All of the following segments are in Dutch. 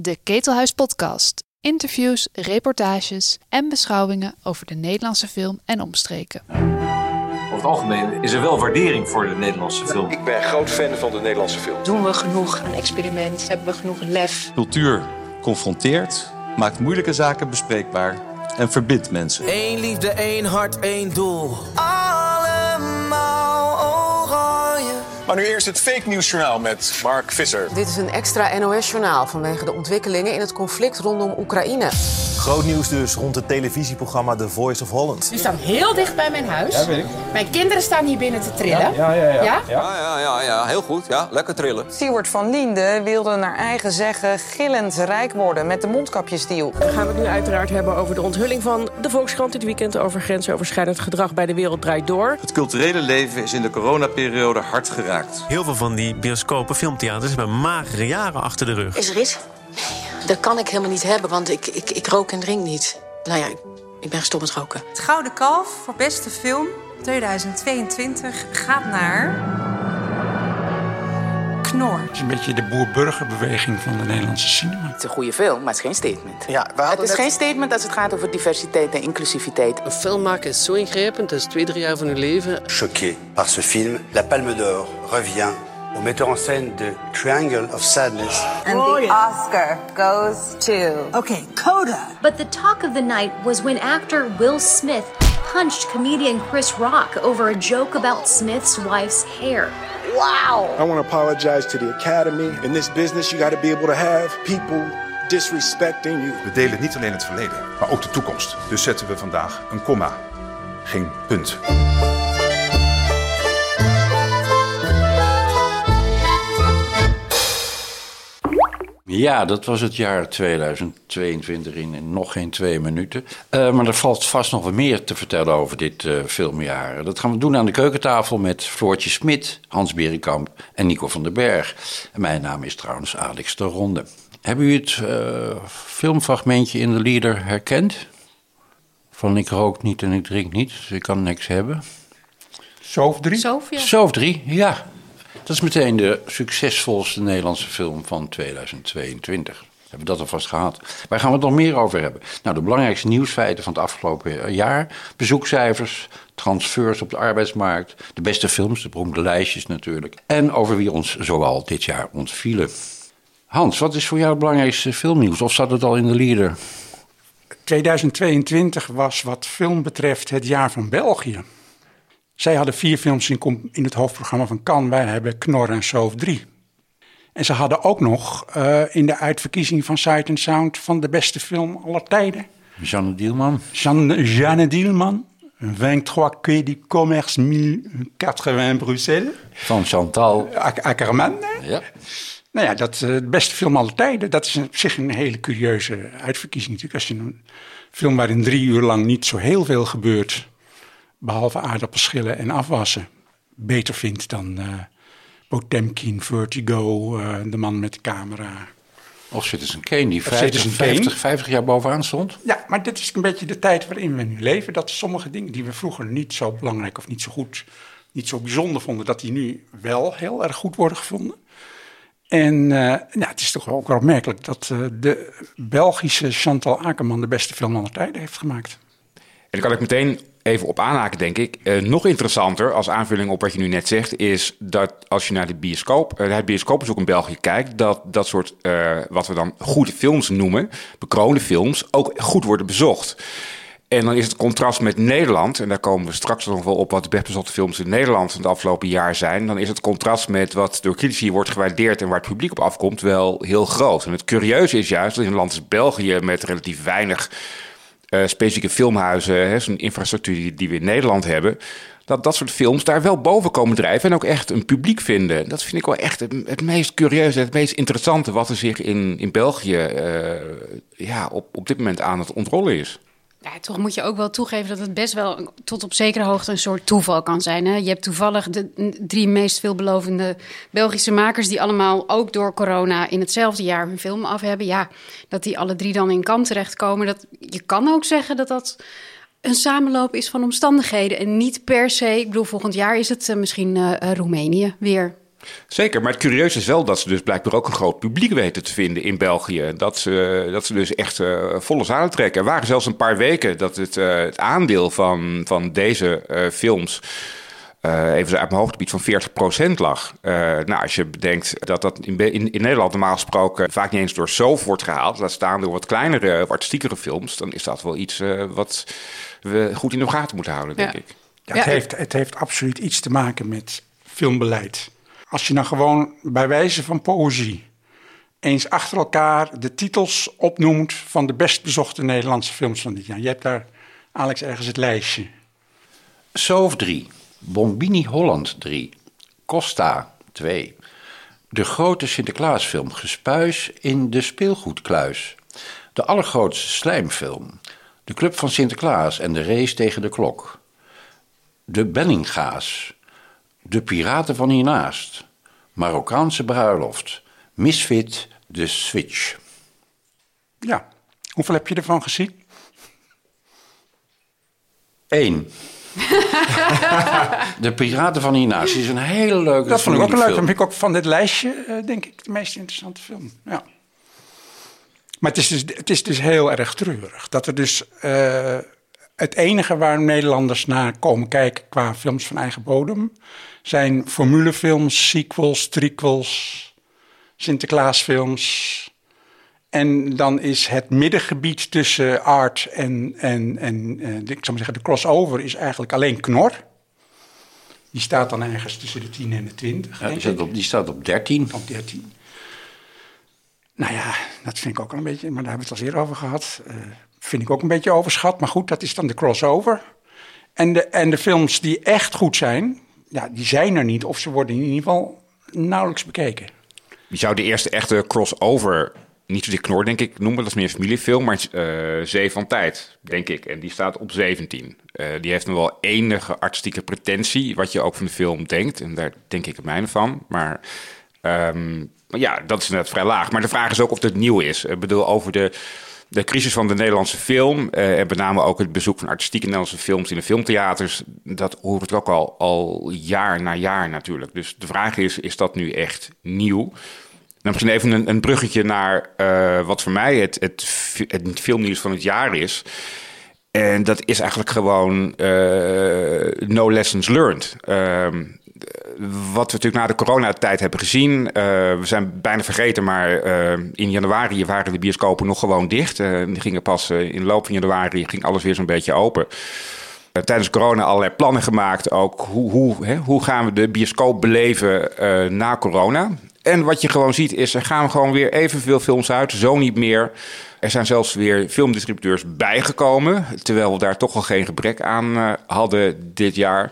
De Ketelhuis Podcast. Interviews, reportages en beschouwingen over de Nederlandse film en omstreken. Over het algemeen is er wel waardering voor de Nederlandse film. Ik ben groot fan van de Nederlandse film. Doen we genoeg aan experiment? Hebben we genoeg lef? Cultuur confronteert, maakt moeilijke zaken bespreekbaar en verbindt mensen. Eén liefde, één hart, één doel. Allemaal Maar nu eerst het fake nieuws journaal met Mark Visser. Dit is een extra NOS-journaal vanwege de ontwikkelingen in het conflict rondom Oekraïne. Groot nieuws dus rond het televisieprogramma The Voice of Holland. We staan heel dicht bij mijn huis. Ja, weet ik. Mijn kinderen staan hier binnen te trillen. Ja, ja, ja. ja? Ja? Ja, ja, ja, ja, heel goed. Ja, lekker trillen. Siewert van Liende wilde naar eigen zeggen gillend rijk worden met de mondkapjesdeal. Dan gaan we het nu uiteraard hebben over de onthulling van de Volkskrant dit weekend over grensoverschrijdend gedrag bij de Wereld Draait Door. Het culturele leven is in de coronaperiode hard geraakt. Heel veel van die bioscopen, filmtheaters hebben magere jaren achter de rug. Is er iets? Nee, dat kan ik helemaal niet hebben, want ik, ik, ik rook en drink niet. Nou ja, ik, ben gestopt met roken. Het Gouden Kalf voor beste film 2022 gaat naar... Knor. Het is een beetje de boer-burgerbeweging van de Nederlandse cinema. Het is een goede film, maar het is geen statement. Ja, we Het is net- geen statement als het gaat over diversiteit en inclusiviteit. Een film maken is zo ingrijpend, dat is twee, drie jaar van uw leven. Choqué par ce film, la Palme d'Or revient au metteur en scène de Triangle of Sadness. And the oh, Oscar goes to... Okay, Coda. But the talk of the night was when actor Will Smith punched comedian Chris Rock over a joke about Smith's wife's hair. Wow. I want to apologize to the Academy. In this business, you got to be able to have people disrespecting you. We delen niet alleen het verleden, maar ook de toekomst. Dus zetten we vandaag een komma. Geen punt. Ja, dat was het jaar 2022 in, nog geen twee minuten. Eh, maar er valt vast nog wat meer te vertellen over dit eh, filmjaar. Dat gaan we doen aan de keukentafel met Floortje Smit, Hans Berenkamp en Nico van den Berg. En mijn naam is trouwens Alex de Ronde. Hebben u het eh, filmfragmentje in de leader herkend? Van ik rook niet en ik drink niet, dus ik kan niks hebben. Soof 3? Sofia. Soof 3, ja. Dat is meteen de succesvolste Nederlandse film van 2022. Hebben we dat alvast gehad. Waar gaan we het nog meer over hebben? Nou, de belangrijkste nieuwsfeiten van het afgelopen jaar. Bezoekcijfers, transfers op de arbeidsmarkt. De beste films, de beroemde lijstjes natuurlijk. En over wie ons zoal dit jaar ontvielen. Hans, wat is voor jou het belangrijkste filmnieuws? Of staat het al in de leader? 2022 was wat film betreft het jaar van België. Zij hadden vier films in, in het hoofdprogramma van Cannes. Wij hebben Knor en Soof 3. En ze hadden ook nog eh, in de uitverkiezing van Sight and Sound van de beste film aller tijden. Jeanne Dielman. Jeanne, Jeanne Dielman. 23 Quai du Commerce 1080 Bruxelles. Van Chantal. Hè? Ja. Nou ja, dat, eh, de beste film aller tijden. Dat is op zich een hele curieuze uitverkiezing natuurlijk. Als je een film waarin drie uur lang niet zo heel veel gebeurt... behalve aardappelschillen en afwassen... beter vindt dan eh Potemkin, Vertigo, eh, De Man met de Camera... Of Citizen Kane, die Of 50, Citizen 50, Kane. 50 jaar bovenaan stond. Ja, maar dit is een beetje de tijd waarin we nu leven. Dat sommige dingen die we vroeger niet zo belangrijk of niet zo goed, niet zo bijzonder vonden, dat die nu wel heel erg goed worden gevonden. En eh, nou, het is toch ook wel opmerkelijk dat eh, de Belgische Chantal Akerman de beste film aller tijden heeft gemaakt. En daar kan ik meteen even op aanhaken, denk ik. Eh, nog interessanter, als aanvulling op wat je nu net zegt, is dat als je naar de bioscoop, uh, het bioscoopbezoek in België kijkt, dat dat soort, eh, wat we dan goede films noemen, bekroonde films, ook goed worden bezocht. En dan is het contrast met Nederland, en daar komen we straks nog wel op wat de best bezochte films in Nederland het afgelopen jaar zijn. Dan is het contrast met wat door critici wordt gewaardeerd en waar het publiek op afkomt wel heel groot. En het curieuze is juist dat in een land als België met relatief weinig uh, specifieke filmhuizen, zo'n infrastructuur die, we in Nederland hebben, dat dat soort films daar wel boven komen drijven en ook echt een publiek vinden. Dat vind ik wel echt het, meest curieuze, het meest interessante wat er zich in, in België uh, ja, op, op dit moment aan het ontrollen is. Ja, toch moet je ook wel toegeven dat het best wel tot op zekere hoogte een soort toeval kan zijn. Hè? Je hebt toevallig de drie meest veelbelovende Belgische makers... die allemaal ook door corona in hetzelfde jaar hun film af hebben. Ja, dat die alle drie dan in kamp terechtkomen. Dat, je kan ook zeggen dat dat een samenloop is van omstandigheden... en niet per se, ik bedoel, volgend jaar is het uh, misschien uh, Roemenië weer... Zeker, maar het curieuze is wel dat ze dus blijkbaar ook een groot publiek weten te vinden in België. Dat ze, dat ze dus echt uh, volle zalen trekken. Er waren zelfs een paar weken dat het, uh, het aandeel van, van deze uh, films uh, even uit mijn hoofdgebied van 40% lag. Uh, nou, als je bedenkt dat dat in, in, in, Nederland normaal gesproken vaak niet eens door SOF wordt gehaald, laat staan door wat kleinere, wat artistiekere films, dan is dat wel iets uh, wat we goed in de gaten moeten houden, denk ja. ik. Ja, het, heeft, het heeft absoluut iets te maken met filmbeleid. Als je nou gewoon bij wijze van poëzie eens achter elkaar de titels opnoemt van de best bezochte Nederlandse films van dit jaar. Je hebt daar, Alex, ergens het lijstje. SOF 3. Bombini Holland 3. Costa 2. De grote Sinterklaasfilm Gespuis in de speelgoedkluis. De allergrootste slijmfilm. De Club van Sinterklaas en de race tegen de klok. De Bellinga's. De Piraten van hiernaast. Marokkaanse bruiloft. Misfit, de Switch. Ja, hoeveel heb je ervan gezien? Eén. de Piraten van hiernaast is een hele leuke Dat vond ik ook een leuke. film. Dat vind ik ook van dit lijstje, uh, denk ik, de meest interessante film. Ja. Maar het is, dus, het is dus heel erg treurig. Dat er dus uh, het enige waar Nederlanders naar komen kijken qua films van eigen bodem... zijn formulefilms, sequels, trequels, Sinterklaasfilms... En dan is het middengebied tussen art en, en, en uh, ik zou maar zeggen, de crossover is eigenlijk alleen Knor. Die staat dan ergens tussen de 10 en de 20. Ja, die, staat op, die staat op 13. Op 13. Nou ja, dat vind ik ook al een beetje, maar daar hebben we het al eerder over gehad. Uh, vind ik ook een beetje overschat, maar goed, dat is dan de crossover. En de, en de films die echt goed zijn, ja, die zijn er niet. Of ze worden in ieder geval nauwelijks bekeken. Je zou de eerste echte crossover niet zozeer knor, denk ik, noemen. Dat is meer een familiefilm, maar uh, Zee van Tijd, denk ik. En die staat op 17. Uh, die heeft nog wel enige artistieke pretentie, wat je ook van de film denkt. En daar denk ik het mijne van. Maar um, ja, dat is net vrij laag. Maar de vraag is ook of het nieuw is. Ik bedoel, over de, de crisis van de Nederlandse film... Uh, en met name ook het bezoek van artistieke Nederlandse films in de filmtheaters... dat hoort ook al, al jaar na jaar natuurlijk. Dus de vraag is, is dat nu echt nieuw... Nou, misschien even een, een bruggetje naar uh, wat voor mij het, het, het filmnieuws van het jaar is. En dat is eigenlijk gewoon uh, no lessons learned. Uh, wat we natuurlijk na de coronatijd hebben gezien. Uh, we zijn bijna vergeten, maar in januari waren de bioscopen nog gewoon dicht. die gingen pas in de loop van januari ging alles weer zo'n beetje open tijdens corona allerlei plannen gemaakt. Ook hoe, hoe, hè, hoe gaan we de bioscoop beleven na corona. En wat je gewoon ziet is, er gaan gewoon weer evenveel films uit. Zo niet meer. Er zijn zelfs weer filmdistributeurs bijgekomen. Terwijl we daar toch al geen gebrek aan hadden dit jaar.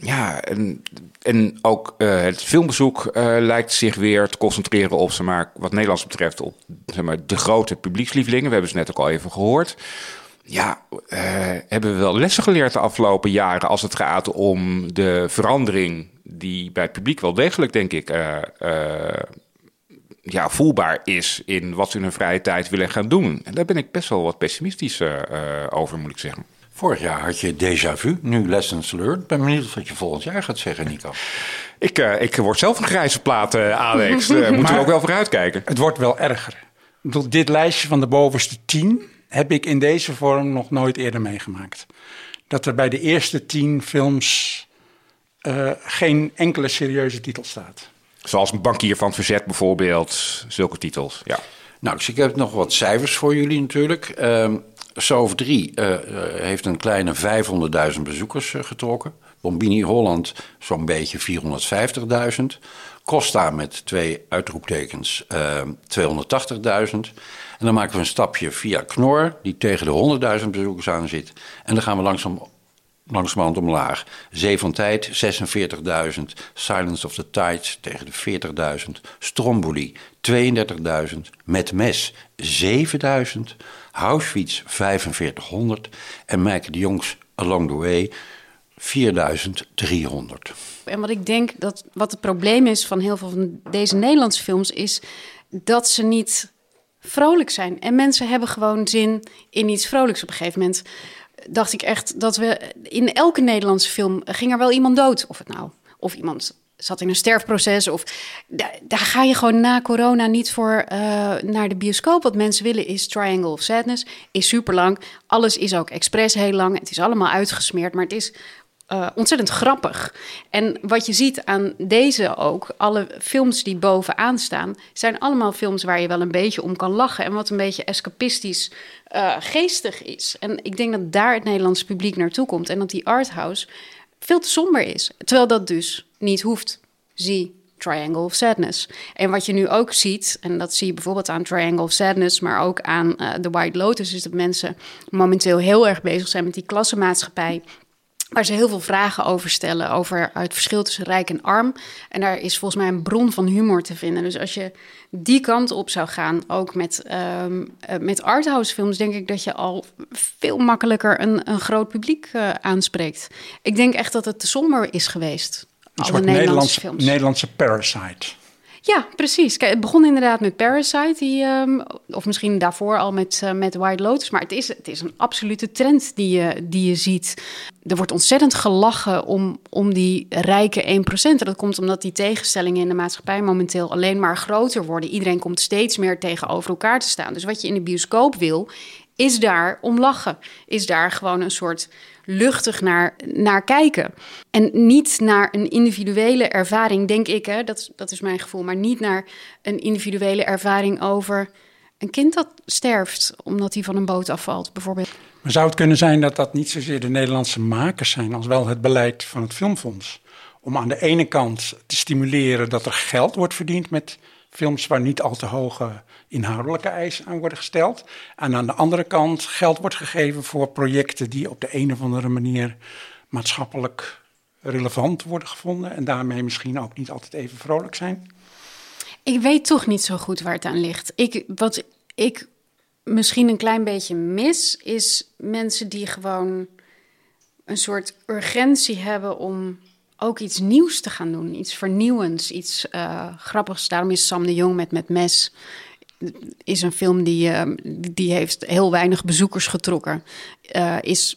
Ja, en, en ook uh, het filmbezoek uh, lijkt zich weer te concentreren op, zeg maar, wat Nederlands betreft, op zeg maar, de grote publiekslievelingen. We hebben ze net ook al even gehoord ja, uh, hebben we wel lessen geleerd de afgelopen jaren als het gaat om de verandering die bij het publiek wel degelijk, denk ik, ja, voelbaar is in wat ze in hun vrije tijd willen gaan doen. En daar ben ik best wel wat pessimistisch over, moet ik zeggen. Vorig jaar had je déjà vu, nu lessons learned. Ben benieuwd wat je volgend jaar gaat zeggen, Nico. Ik, ik word zelf een grijze plaat, Alex. Daar moeten we ook wel voor uitkijken. Het wordt wel erger. Ik bedoel, dit lijstje van de bovenste tien heb ik in deze vorm nog nooit eerder meegemaakt. Dat er bij de eerste tien films uh, geen enkele serieuze titel staat. Zoals een bankier van het verzet bijvoorbeeld, zulke titels. Ja. Nou, dus ik heb nog wat cijfers voor jullie natuurlijk. Uh, SOF 3 uh, heeft een kleine 500.000 bezoekers uh, getrokken. Bombini Holland zo'n beetje 450.000. Costa met twee uitroeptekens uh, 280.000. En dan maken we een stapje via Knor, die tegen de 100.000 bezoekers aan zit. En dan gaan we langzaam, langzamerhand omlaag. Zee van Tijd, 46.000. Silence of the Tides tegen de 40.000. Stromboli, 32.000. Met Mes, 7.000. Auschwitz, 4500. En Mijke de Jongs, Along the Way, 4300. En wat ik denk dat wat het probleem is van heel veel van deze Nederlandse films is dat ze niet vrolijk zijn. En mensen hebben gewoon zin in iets vrolijks. Op een gegeven moment dacht ik echt dat we in elke Nederlandse film ging er wel iemand dood. Of het nou, of iemand zat in een sterfproces. Of daar ga je gewoon na corona niet voor uh, naar de bioscoop. Wat mensen willen is Triangle of Sadness. Is super lang. Alles is ook expres heel lang. Het is allemaal uitgesmeerd. Maar het is uh, ontzettend grappig. En wat je ziet aan deze ook, alle films die bovenaan staan, zijn allemaal films waar je wel een beetje om kan lachen. En wat een beetje escapistisch uh, geestig is. En ik denk dat daar het Nederlandse publiek naartoe komt. En dat die arthouse veel te somber is. Terwijl dat dus niet hoeft. Zie Triangle of Sadness. En wat je nu ook ziet, en dat zie je bijvoorbeeld aan Triangle of Sadness, maar ook aan uh, The White Lotus, is dat mensen momenteel heel erg bezig zijn met die klassenmaatschappij waar ze heel veel vragen over stellen, over het verschil tussen rijk en arm. En daar is volgens mij een bron van humor te vinden. Dus als je die kant op zou gaan, ook met, um, met arthouse films, denk ik dat je al veel makkelijker een, een groot publiek uh, aanspreekt. Ik denk echt dat het te somber is geweest. Een soort Nederlandse, films. Nederlandse Parasite. Ja, precies. Kijk, het begon inderdaad met Parasite, die, um, of misschien daarvoor al met, uh, met White Lotus. Maar het is, het is een absolute trend die je, die je ziet. Er wordt ontzettend gelachen om, om die rijke 1%. En dat komt omdat die tegenstellingen in de maatschappij momenteel alleen maar groter worden. Iedereen komt steeds meer tegenover elkaar te staan. Dus wat je in de bioscoop wil, is daar om lachen. Is daar gewoon een soort luchtig naar, naar kijken. En niet naar een individuele ervaring, denk ik, hè, dat, dat is mijn gevoel, maar niet naar een individuele ervaring over een kind dat sterft omdat hij van een boot afvalt, bijvoorbeeld. Maar zou het kunnen zijn dat dat niet zozeer de Nederlandse makers zijn, als wel het beleid van het Filmfonds? Om aan de ene kant te stimuleren dat er geld wordt verdiend met films waar niet al te hoge inhoudelijke eisen aan worden gesteld. En aan de andere kant geld wordt gegeven voor projecten die op de een of andere manier maatschappelijk relevant worden gevonden en daarmee misschien ook niet altijd even vrolijk zijn? Ik weet toch niet zo goed waar het aan ligt. Ik, wat ik misschien een klein beetje mis, is mensen die gewoon een soort urgentie hebben om ook iets nieuws te gaan doen. Iets vernieuwends, iets uh, grappigs. Daarom is Sam de Jong met Met Mes is een film die, uh, die heeft heel weinig bezoekers getrokken. Uh, is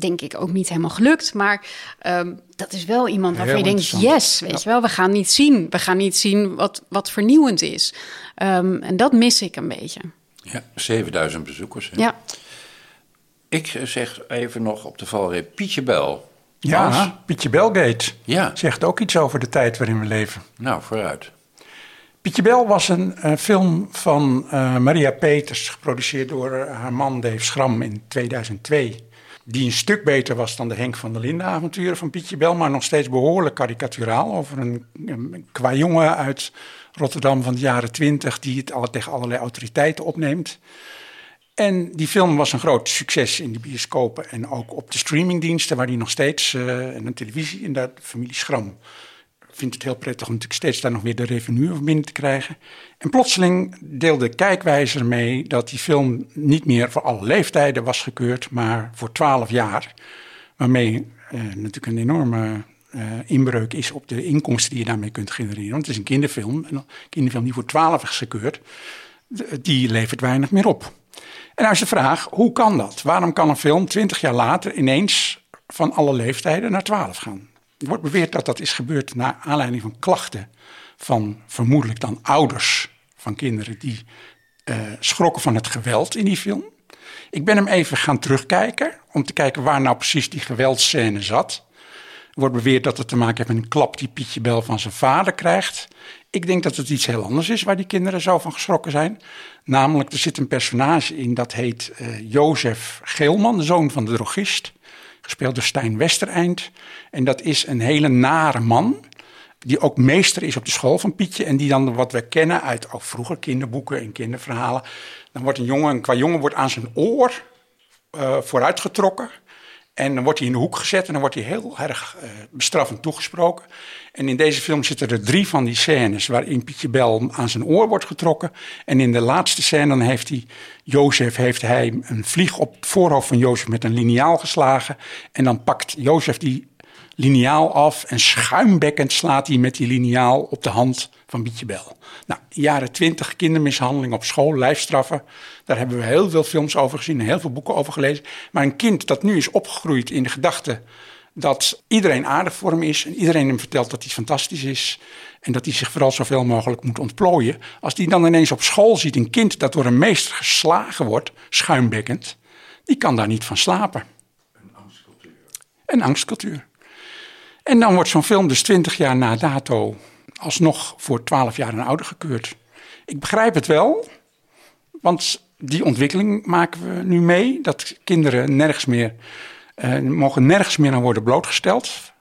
denk ik ook niet helemaal gelukt. Maar um, dat is wel iemand waarvan je denkt, yes, weet je wel, we gaan niet zien. We gaan niet zien wat, wat vernieuwend is. Um, en dat mis ik een beetje. Ja, 7000 bezoekers. Hè? Ja. Ik zeg even nog op de valreep Pietje Bel. Ja? Pietje Belgate. Ja. Zegt ook iets over de tijd waarin we leven. Nou, vooruit. Pietje Bel was een uh, film van uh, Maria Peters, geproduceerd door uh, haar man Dave Schram in 2002. Die een stuk beter was dan de Henk van der Linden avonturen van Pietje Bel, maar nog steeds behoorlijk karikaturaal over een, een qua uit Rotterdam van de jaren 20 die het alle, tegen allerlei autoriteiten opneemt. En die film was een groot succes in de bioscopen en ook op de streamingdiensten, waar die nog steeds, uh, en een televisie, in de familie Schram vindt het heel prettig om natuurlijk steeds daar nog weer de revenue binnen te krijgen. En plotseling deelde Kijkwijzer mee dat die film niet meer voor alle leeftijden was gekeurd, maar voor twaalf jaar. Waarmee eh, natuurlijk een enorme uh, inbreuk is op de inkomsten die je daarmee kunt genereren. Want het is een kinderfilm. En een kinderfilm die voor twaalf is gekeurd, die levert weinig meer op. En nou is de vraag, hoe kan dat? Waarom kan een film twintig jaar later ineens van alle leeftijden naar twaalf gaan? Er wordt beweerd dat dat is gebeurd naar aanleiding van klachten van vermoedelijk dan ouders van kinderen die uh, schrokken van het geweld in die film. Ik ben hem even gaan terugkijken om te kijken waar nou precies die geweldscène zat. Er wordt beweerd dat het te maken heeft met een klap die Pietje Bel van zijn vader krijgt. Ik denk dat het iets heel anders is waar die kinderen zo van geschrokken zijn. Namelijk, er zit een personage in dat heet uh, Jozef Geelman, de zoon van de drogist gespeeld door Stijn Westereind. En dat is een hele nare man, die ook meester is op de school van Pietje. En die dan wat we kennen uit ook vroeger kinderboeken en kinderverhalen. Dan wordt een jongen, qua jongen wordt aan zijn oor uh, vooruitgetrokken. En dan wordt hij in de hoek gezet en dan wordt hij heel erg uh, bestraffend toegesproken. En in deze film zitten er drie van die scènes waarin Pietje Bel aan zijn oor wordt getrokken. En in de laatste scène dan heeft hij, Jozef heeft hij een vlieg op het voorhoofd van Jozef met een liniaal geslagen. En dan pakt Jozef die liniaal af en schuimbekkend slaat hij met die liniaal op de hand van Pietje Bel. Nou, jaren twintig, kindermishandeling op school, lijfstraffen. Daar hebben we heel veel films over gezien, heel veel boeken over gelezen. Maar een kind dat nu is opgegroeid in de gedachte dat iedereen aardig voor hem is en iedereen hem vertelt dat hij fantastisch is. En dat hij zich vooral zoveel mogelijk moet ontplooien. Als die dan ineens op school ziet een kind dat door een meester geslagen wordt, schuimbekkend, die kan daar niet van slapen. Een angstcultuur. Een angstcultuur. En dan wordt zo'n film dus twintig jaar na dato alsnog voor twaalf jaar en ouder gekeurd. Ik begrijp het wel, want die ontwikkeling maken we nu mee. Dat kinderen nergens meer, uh, mogen nergens meer aan worden blootgesteld.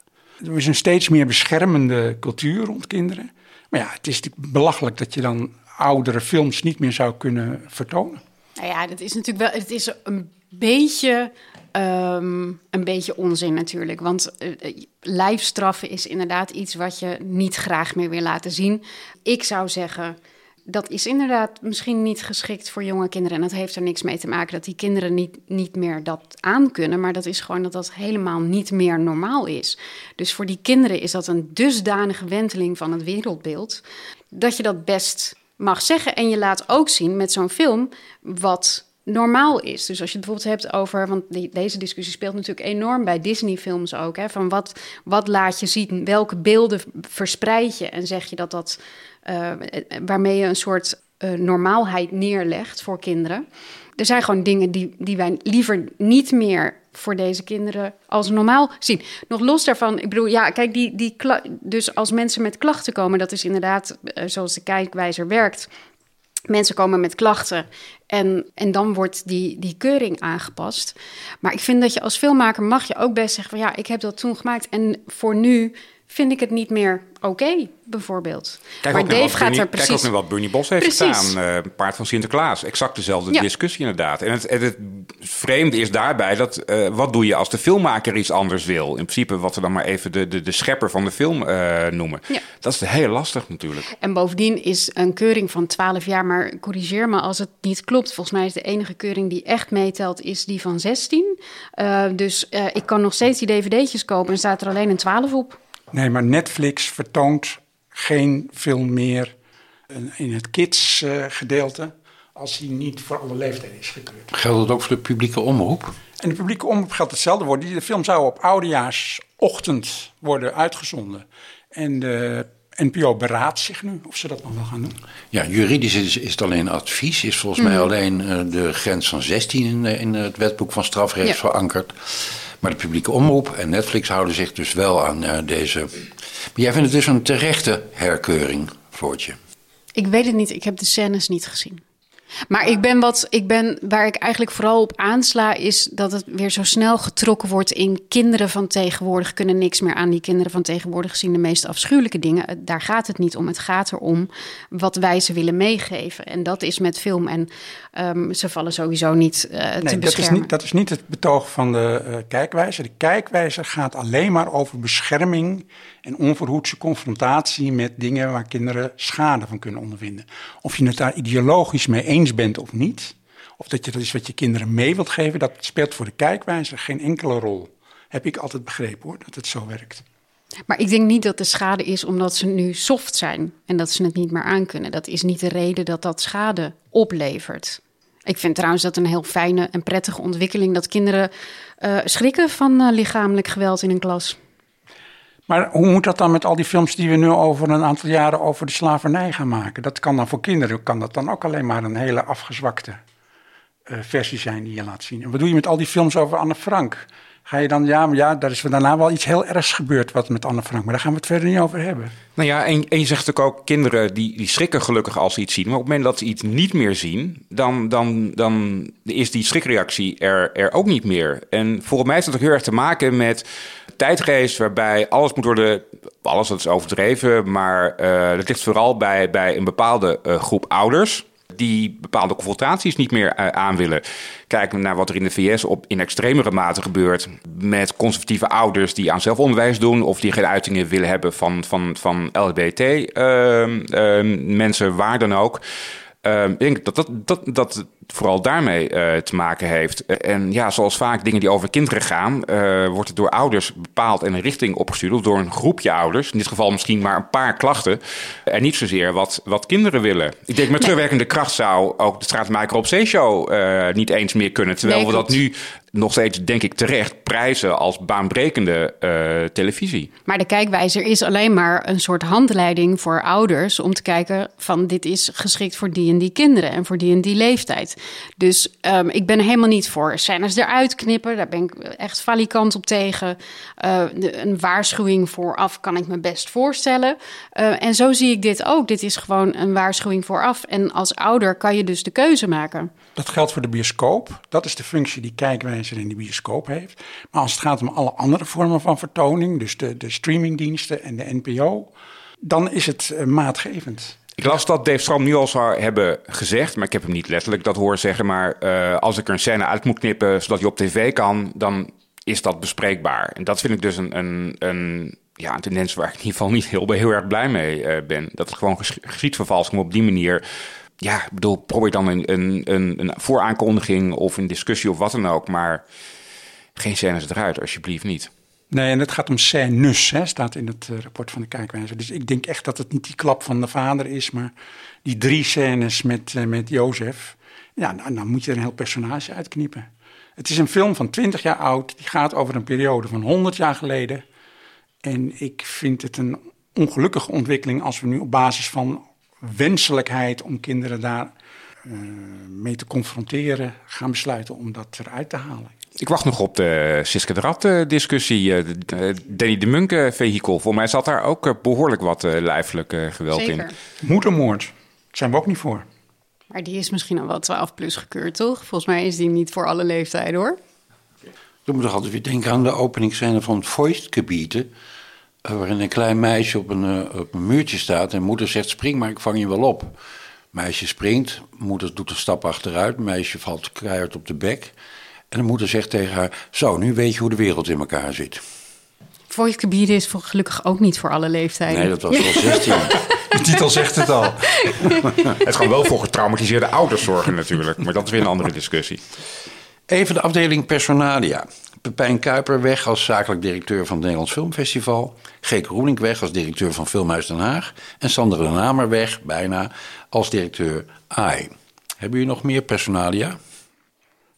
Er is een steeds meer beschermende cultuur rond kinderen. Maar ja, het is belachelijk dat je dan oudere films niet meer zou kunnen vertonen. Nou ja, dat is natuurlijk wel. Het is een beetje. Um, een beetje onzin natuurlijk. Want uh, lijfstraffen is inderdaad iets wat je niet graag meer wil laten zien. Ik zou zeggen dat is inderdaad misschien niet geschikt voor jonge kinderen. En dat heeft er niks mee te maken dat die kinderen niet, niet meer dat aankunnen. Maar dat is gewoon dat dat helemaal niet meer normaal is. Dus voor die kinderen is dat een dusdanige wenteling van het wereldbeeld. dat je dat best mag zeggen. En je laat ook zien met zo'n film wat normaal is. Dus als je het bijvoorbeeld hebt over, want deze discussie speelt natuurlijk enorm bij Disney-films ook, hè, van wat, wat laat je zien, welke beelden verspreid je en zeg je dat dat, uh, waarmee je een soort uh, normaalheid neerlegt voor kinderen. Er zijn gewoon dingen die, die wij liever niet meer voor deze kinderen als normaal zien. Nog los daarvan, ik bedoel, ja, kijk, die, die dus als mensen met klachten komen, dat is inderdaad zoals de kijkwijzer werkt Mensen komen met klachten en, en dan wordt die, die keuring aangepast. Maar ik vind dat je als filmmaker mag je ook best zeggen van ja, ik heb dat toen gemaakt en voor nu vind ik het niet meer oké, bijvoorbeeld. Kijk maar Dave gaat er precies... Kijk ook naar wat Bernie Bos heeft gedaan. Uh, paard van Sinterklaas. Exact dezelfde discussie inderdaad. En het, het, vreemde is daarbij dat... Uh, wat doe je als de filmmaker iets anders wil? In principe wat we dan maar even de, de, de schepper van de film uh, noemen. Ja. Dat is heel lastig natuurlijk. En bovendien is een keuring van 12 jaar... maar corrigeer me als het niet klopt. Volgens mij is de enige keuring die echt meetelt... is die van 16. dus ik kan nog steeds die dvd'tjes kopen... en staat er alleen een 12 op. Nee, maar Netflix vertoont geen film meer in het kids-gedeelte als hij niet voor alle leeftijden is gekeurd. Geldt dat ook voor de publieke omroep? En de publieke omroep geldt hetzelfde worden. De film zou op oudejaarsochtend worden uitgezonden. En de NPO beraadt zich nu of ze dat nog wel gaan doen. Ja, juridisch is, is het alleen advies. Is volgens mij mm. alleen uh, de grens van 16 in, in het wetboek van strafrecht ja. verankerd. Maar de publieke omroep en Netflix houden zich dus wel aan uh, deze. Maar jij vindt het dus een terechte herkeuring, Floortje? Ik weet het niet. Ik heb de scènes niet gezien. Maar ik ben wat, ik ben, waar ik eigenlijk vooral op aansla, is dat het weer zo snel getrokken wordt in kinderen van tegenwoordig kunnen niks meer aan. Die kinderen van tegenwoordig zien de meest afschuwelijke dingen. Daar gaat het niet om. Het gaat erom wat wij ze willen meegeven. En dat is met film. En um, ze vallen sowieso niet uh, nee, te beschermen. Dat is niet, dat is niet het betoog van de uh, kijkwijzer. De kijkwijzer gaat alleen maar over bescherming en onverhoedse confrontatie met dingen waar kinderen schade van kunnen ondervinden. Of je het daar ideologisch mee eens bent of niet, of dat je dat is wat je kinderen mee wilt geven, dat speelt voor de kijkwijzer geen enkele rol. Heb ik altijd begrepen hoor, dat het zo werkt. Maar ik denk niet dat de schade is omdat ze nu soft zijn en dat ze het niet meer aankunnen. Dat is niet de reden dat dat schade oplevert. Ik vind trouwens dat een heel fijne en prettige ontwikkeling dat kinderen uh, schrikken van uh, lichamelijk geweld in een klas. Maar hoe moet dat dan met al die films die we nu over een aantal jaren over de slavernij gaan maken? Dat kan dan voor kinderen, kan dat dan ook alleen maar een hele afgezwakte uh, versie zijn die je laat zien. En wat doe je met al die films over Anne Frank? Ga je dan, ja, maar ja, daar is daarna wel iets heel ergs gebeurd wat met Anne Frank. Maar daar gaan we het verder niet over hebben. Nou ja, en, je zegt natuurlijk ook, kinderen die, die schrikken gelukkig als ze iets zien. Maar op het moment dat ze iets niet meer zien, dan, dan, dan is die schrikreactie er, er ook niet meer. En volgens mij heeft dat ook heel erg te maken met tijdgeest waarbij alles moet worden. Alles dat is overdreven, maar uh, dat ligt vooral bij, bij een bepaalde uh, groep ouders die bepaalde confrontaties niet meer uh, aan willen. Kijk naar wat er in de VS op in extremere mate gebeurt met conservatieve ouders die aan zelfonderwijs doen of die geen uitingen willen hebben van, van, van LGBT uh, mensen, waar dan ook. Uh, ik denk dat dat, dat, dat vooral daarmee uh, te maken heeft. En ja, zoals vaak dingen die over kinderen gaan, uh, wordt het door ouders bepaald en een richting opgestuurd. Of door een groepje ouders. In dit geval misschien maar een paar klachten. En niet zozeer wat, wat kinderen willen. Ik denk met terugwerkende kracht zou ook de Straatmaker op Zeeshow uh, niet eens meer kunnen. Terwijl we dat nu nog steeds, denk ik terecht, prijzen als baanbrekende uh, televisie. Maar de kijkwijzer is alleen maar een soort handleiding voor ouders om te kijken van dit is geschikt voor die en die kinderen en voor die en die leeftijd. Dus um, ik ben helemaal niet voor scènes eruit knippen, daar ben ik echt valikant op tegen. De, een waarschuwing vooraf kan ik me best voorstellen. Uh, en zo zie ik dit ook. Dit is gewoon een waarschuwing vooraf. En als ouder kan je dus de keuze maken. Dat geldt voor de bioscoop. Dat is de functie die kijkwijzer in de bioscoop heeft. Maar als het gaat om alle andere vormen van vertoning, dus de, de streamingdiensten en de NPO, dan is het uh, maatgevend. Ik las dat Dave Stram nu al zou hebben gezegd, maar ik heb hem niet letterlijk dat horen zeggen. Maar uh, als ik er een scène uit moet knippen zodat je op tv kan, dan is dat bespreekbaar. En dat vind ik dus een, een, een, ja, een tendens waar ik in ieder geval niet heel, heel erg blij mee uh, ben. Dat het gewoon geschiedvervalsing op die manier ja, ik bedoel, probeer dan een, een, een, vooraankondiging of een discussie of wat dan ook. Maar geen scènes eruit, alsjeblieft niet. Nee, en het gaat om scènes, hè, staat in het uh, rapport van de kijkwijzer. Dus ik denk echt dat het niet die klap van de vader is, maar die drie scènes met, uh, met Jozef. Ja, nou, dan moet je er een heel personage uitkniepen. Het is een film van 20 jaar oud, die gaat over een periode van 100 jaar geleden. En ik vind het een ongelukkige ontwikkeling als we nu op basis van wenselijkheid om kinderen daar uh, mee te confronteren, gaan besluiten om dat eruit te halen. Ik wacht nog op de Siske de Rat discussie, uh, Danny de Munke vehikel. Voor mij zat daar ook behoorlijk wat lijfelijk geweld Zeker. in. Moedermoord, daar zijn we ook niet voor. Maar die is misschien al wel 12 plus gekeurd, toch? Volgens mij is die niet voor alle leeftijden, hoor. Ik moet toch altijd weer denken aan de openingsscène van het Voistgebieden waarin een klein meisje op een, uh, op een muurtje staat en moeder zegt spring maar ik vang je wel op. Meisje springt, moeder doet een stap achteruit, meisje valt keihard op de bek. En de moeder zegt tegen haar, zo nu weet je hoe de wereld in elkaar zit. Voicegebieden is gelukkig ook niet voor alle leeftijden. Nee, dat was wel 16. de titel zegt het al. het kan wel voor getraumatiseerde ouders zorgen natuurlijk, maar dat is weer een andere discussie. Even de afdeling personalia. Pepijn Kuiper weg als zakelijk directeur van het Nederlands Filmfestival. Geek Roelink weg als directeur van Filmhuis Den Haag. En Sander de Namer weg, bijna, als directeur AI. Hebben jullie nog meer personalia?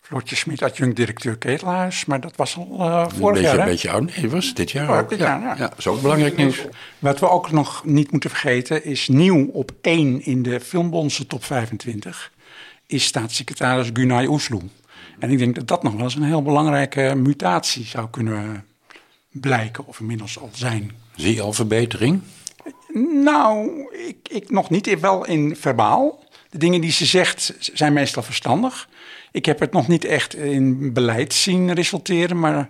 Floortje Smit, adjunct-directeur Ketelhuis. Maar dat was al uh, vorig jaar, Een beetje oud. Nee, was dit jaar Oh, ook. dit ja. jaar, ja. ja, dat is ook belangrijk nieuws. Wat we ook nog niet moeten vergeten is nieuw op één in de Filmbondse top 25 is staatssecretaris Gunay Oesloe. En ik denk dat dat nog wel eens een heel belangrijke mutatie zou kunnen blijken, of inmiddels al zijn. Zie je al verbetering? Nou, ik, ik nog niet, wel in verbaal. De dingen die ze zegt zijn meestal verstandig. Ik heb het nog niet echt in beleid zien resulteren, maar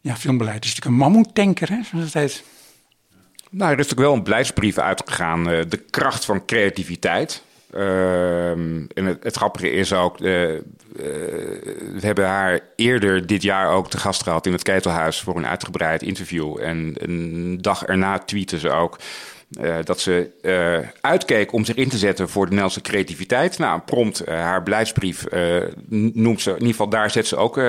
ja, filmbeleid is natuurlijk een mammoetanker, hè, zoals het heet. Nou, er is natuurlijk wel een beleidsbrief uitgegaan, uh, de kracht van creativiteit. Uh, en het, grappige is ook, uh, uh, we hebben haar eerder dit jaar ook te gast gehad in het Ketelhuis voor een uitgebreid interview. En een dag erna tweette ze ook uh, dat ze uitkeek om zich in te zetten voor de Nederlandse creativiteit. Nou, prompt haar beleidsbrief noemt ze, in ieder geval daar zet ze ook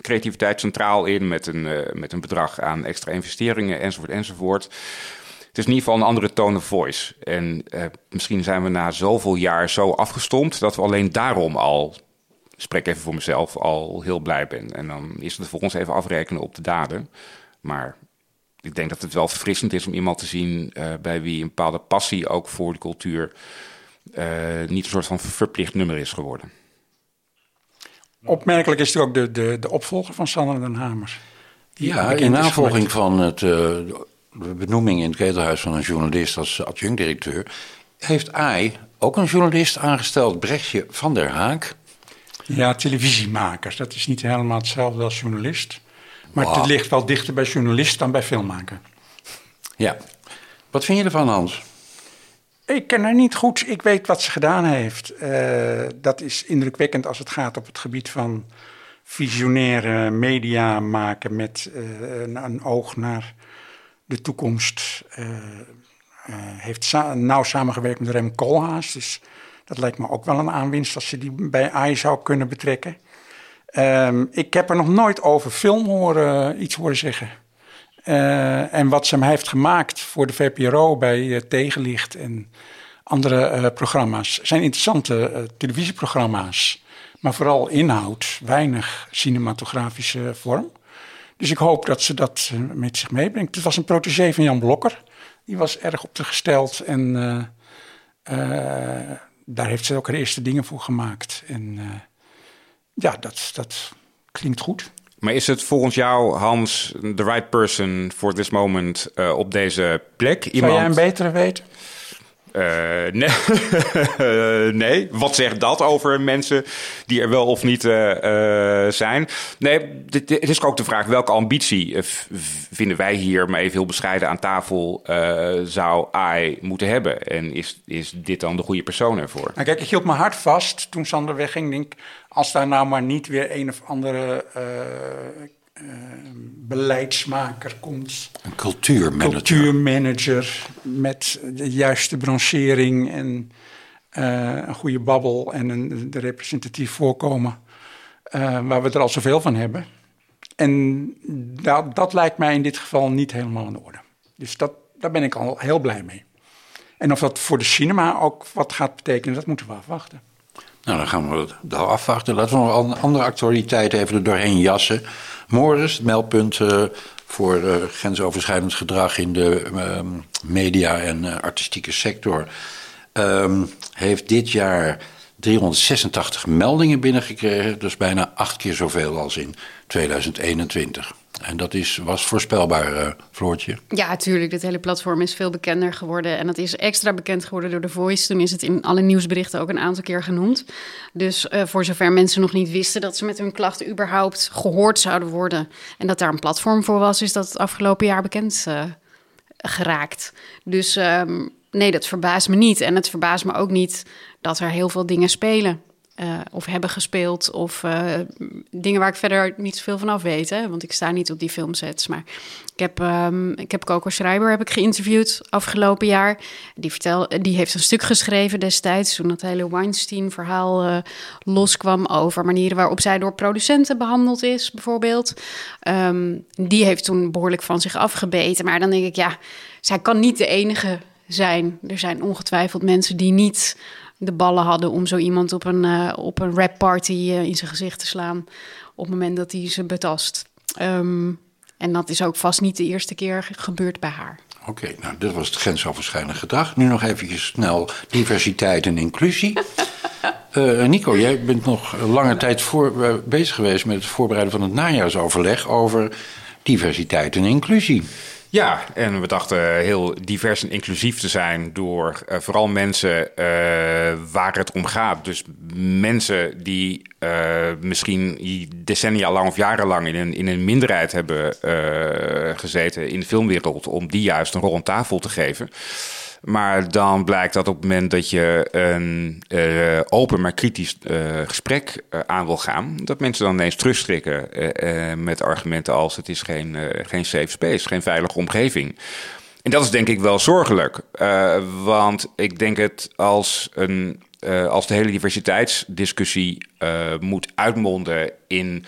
creativiteit centraal in met een, met een bedrag aan extra investeringen enzovoort enzovoort. Het is in ieder geval een andere tone of voice. En uh, misschien zijn we na zoveel jaar zo afgestompt dat we alleen daarom al, spreek even voor mezelf, al heel blij ben. En dan is het voor ons even afrekenen op de daden. Maar ik denk dat het wel verfrissend is om iemand te zien uh, bij wie een bepaalde passie ook voor de cultuur uh, niet een soort van verplicht nummer is geworden. Opmerkelijk is natuurlijk ook de, de, de opvolger van Sander den Hamer. Ja, in navolging van het de benoeming in het ketelhuis van een journalist als adjunct-directeur, heeft AI ook een journalist aangesteld, Brechtje van der Haak. Ja, televisiemakers. Dat is niet helemaal hetzelfde als journalist. Maar wow. het ligt wel dichter bij journalist dan bij filmmaker. Ja. Wat vind je ervan, Hans? Ik ken haar niet goed. Ik weet wat ze gedaan heeft. Uh, dat is indrukwekkend als het gaat op het gebied van visionaire media maken met uh, een, een oog naar de toekomst. Uh, uh, heeft nauw samengewerkt met Rem Koolhaas. Dus dat lijkt me ook wel een aanwinst als je die bij AI zou kunnen betrekken. Um, ik heb er nog nooit over film horen, iets horen zeggen. En wat ze hem heeft gemaakt voor de VPRO bij Tegenlicht en andere programma's... zijn interessante televisieprogramma's. Maar vooral inhoud, weinig cinematografische vorm. Dus ik hoop dat ze dat eh, met zich meebrengt. Het was een protégé van Jan Blokker. Die was erg op de gesteld en uh, uh, daar heeft ze ook haar eerste dingen voor gemaakt. En ja, dat, dat klinkt goed. Maar is het volgens jou, Hans, the right person for this moment op deze plek? Iemand... Zou jij een betere weten? Uh, nee. Wat zegt dat over mensen die er wel of niet uh, zijn? Nee, het is ook de vraag welke ambitie vinden wij hier, maar even heel bescheiden aan tafel, zou AI moeten hebben? En is, is dit dan de goede persoon ervoor? Nou, kijk, ik hield mijn hart vast toen Sander wegging. Denk, als daar nou maar niet weer een of andere beleidsmaker komt. Een cultuurmanager. Cultuurmanager met de juiste branchering en uh, een goede babbel en een de representatief voorkomen. Uh, waar we er al zoveel van hebben. En dat, dat lijkt mij in dit geval niet helemaal in orde. Dus dat, daar ben ik al heel blij mee. En of dat voor de cinema ook wat gaat betekenen, dat moeten we afwachten. Nou, dan gaan we dat afwachten. Laten we nog andere actualiteiten even er doorheen jassen. Morris, het meldpunt uh, voor uh, grensoverschrijdend gedrag in de uh, media en uh, artistieke sector, ehm, heeft dit jaar 386 meldingen binnengekregen. Dus bijna acht keer zoveel als in 2021. En dat is, was voorspelbaar, uh, Floortje. Ja, natuurlijk. Dit hele platform is veel bekender geworden. En dat is extra bekend geworden door The Voice. Toen is het in alle nieuwsberichten ook een aantal keer genoemd. Dus uh, voor zover mensen nog niet wisten dat ze met hun klachten überhaupt gehoord zouden worden. En dat daar een platform voor was, is dat het afgelopen jaar bekend uh, geraakt. Dus um, nee, dat verbaast me niet. En het verbaast me ook niet dat er heel veel dingen spelen. Uh, of hebben gespeeld. Of uh, dingen waar ik verder niet zoveel van af weet. Hè? Want ik sta niet op die filmsets. Maar ik heb, um, ik heb Coco Schreiber heb ik geïnterviewd afgelopen jaar. Die, vertel, die heeft een stuk geschreven destijds. Toen dat hele Weinstein-verhaal uh, loskwam over manieren waarop zij door producenten behandeld is, bijvoorbeeld. Um, die heeft toen behoorlijk van zich afgebeten. Maar dan denk ik, ja, zij kan niet de enige zijn. Er zijn ongetwijfeld mensen die niet de ballen hadden om zo iemand op een, uh, op een rap party uh, in zijn gezicht te slaan. op het moment dat hij ze betast. Um, en dat is ook vast niet de eerste keer gebeurd bij haar. Oké, okay, nou, dit was het grensoverschrijdend gedrag. Nu nog even snel diversiteit en inclusie. uh, Nico, jij bent nog lange tijd voor, bezig geweest met het voorbereiden van het najaarsoverleg over diversiteit en inclusie. Ja, en we dachten heel divers en inclusief te zijn door uh, vooral mensen uh, waar het om gaat. Dus mensen die uh, misschien decennia lang of jarenlang in een, in een minderheid hebben gezeten in de filmwereld, om die juist een rol aan tafel te geven. Maar dan blijkt dat op het moment dat je een uh, open maar kritisch uh, gesprek uh, aan wil gaan, dat mensen dan ineens terugstrikken met argumenten als het is geen, geen safe space, geen veilige omgeving. En dat is denk ik wel zorgelijk, want ik denk het als, een, als de hele diversiteitsdiscussie moet uitmonden in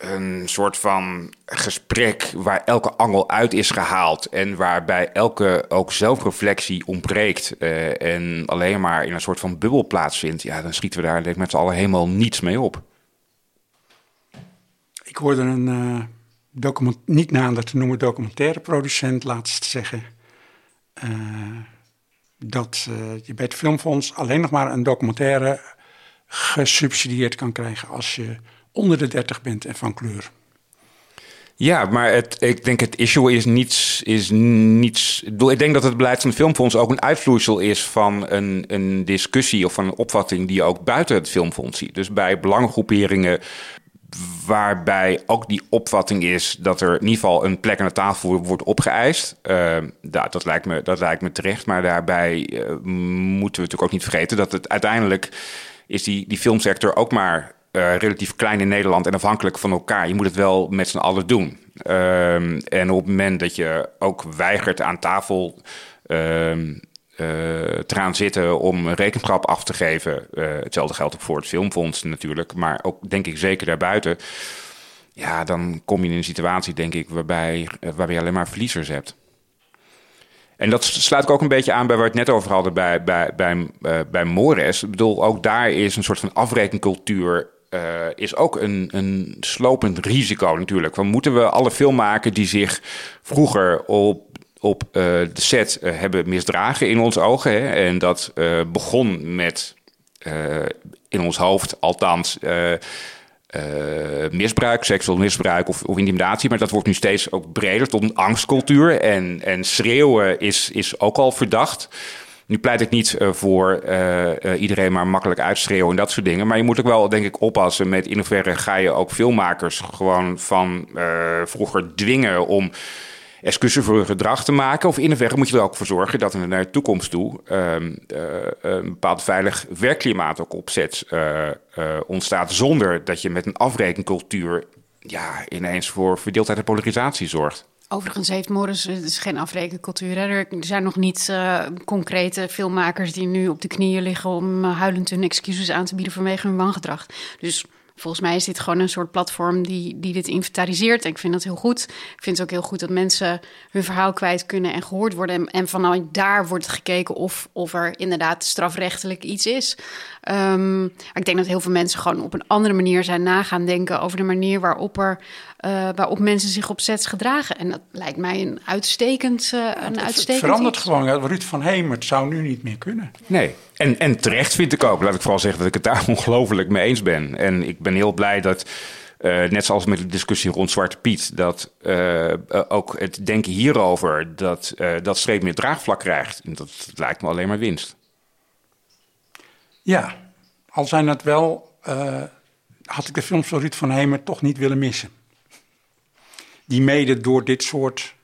een soort van gesprek waar elke angel uit is gehaald en waarbij elke ook zelfreflectie ontbreekt uh, en alleen maar in een soort van bubbel plaatsvindt, ja, dan schieten we daar denk met z'n allen helemaal niets mee op. Ik hoorde een uh, document, niet nader te noemen documentaire producent laatst zeggen uh, dat je bij het Filmfonds alleen nog maar een documentaire gesubsidieerd kan krijgen als je onder de 30 bent en van kleur. Ja, maar het, ik denk het issue is niets. Is niets ik denk dat het beleid van het Filmfonds ook een uitvloeisel is van een, een discussie of van een opvatting die je ook buiten het Filmfonds ziet. Dus bij belangengroeperingen waarbij ook die opvatting is dat er in ieder geval een plek aan de tafel wordt opgeëist. Uh, dat, dat, lijkt me, dat lijkt me terecht, maar daarbij uh, moeten we natuurlijk ook niet vergeten dat het uiteindelijk is die, die filmsector ook maar uh, relatief klein in Nederland en afhankelijk van elkaar. Je moet het wel met z'n allen doen. Um, en op het moment dat je ook weigert aan tafel um, te gaan zitten om rekenschap af te geven. Uh, hetzelfde geldt ook voor het Filmfonds natuurlijk, maar ook denk ik zeker daarbuiten. Ja, dan kom je in een situatie, denk ik, waarbij, waarbij je alleen maar verliezers hebt. En dat sluit ik ook een beetje aan bij waar we het net over hadden bij, bij, bij, bij Mores. Ik bedoel, ook daar is een soort van afrekencultuur uh, is ook een, een slopend risico natuurlijk. Van moeten we alle filmmakers die zich vroeger op, op uh, de set uh, hebben misdragen in ons ogen. Hè? En dat begon met in ons hoofd althans misbruik, seksueel misbruik of, of, intimidatie. Maar dat wordt nu steeds ook breder tot een angstcultuur. En, en schreeuwen is, is ook al verdacht. Nu pleit ik niet uh, voor uh, uh, iedereen maar makkelijk uitschreeuwen en dat soort dingen. Maar je moet ook wel, denk ik, oppassen met in hoeverre ga je ook filmmakers gewoon van vroeger dwingen om excuses voor hun gedrag te maken. Of in hoeverre moet je er ook voor zorgen dat er naar de toekomst toe ehm, een bepaald veilig werkklimaat ook opzet ontstaat. Zonder dat je met een afrekencultuur ja, ineens voor verdeeldheid en polarisatie zorgt. Overigens heeft Morris, het is geen afrekencultuur. Er zijn nog niet uh, concrete filmmakers die nu op de knieën liggen om uh, huilend hun excuses aan te bieden vanwege hun wangedrag. Dus volgens mij is dit gewoon een soort platform die, die dit inventariseert. En ik vind dat heel goed. Ik vind het ook heel goed dat mensen hun verhaal kwijt kunnen en gehoord worden. En, en vanuit daar wordt gekeken of, of er inderdaad strafrechtelijk iets is. Um, ik denk dat heel veel mensen gewoon op een andere manier zijn nagaan denken over de manier waarop, er, uh, waarop mensen zich op sets gedragen. En dat lijkt mij een uitstekend, uh, een het, uitstekend Het verandert iets. gewoon. Ruud van Hemert zou nu niet meer kunnen. Nee, en, en terecht vind ik ook. Laat ik vooral zeggen dat ik het daar ongelooflijk mee eens ben. En ik ben heel blij dat... Uh, net zoals met de discussie rond Zwarte Piet, dat uh, uh, ook het denken hierover, dat, dat streep meer draagvlak krijgt. En dat lijkt me alleen maar winst. Ja, al zijn het wel, uh, had ik de films van Ruud van Hemer toch niet willen missen. Die mede door dit soort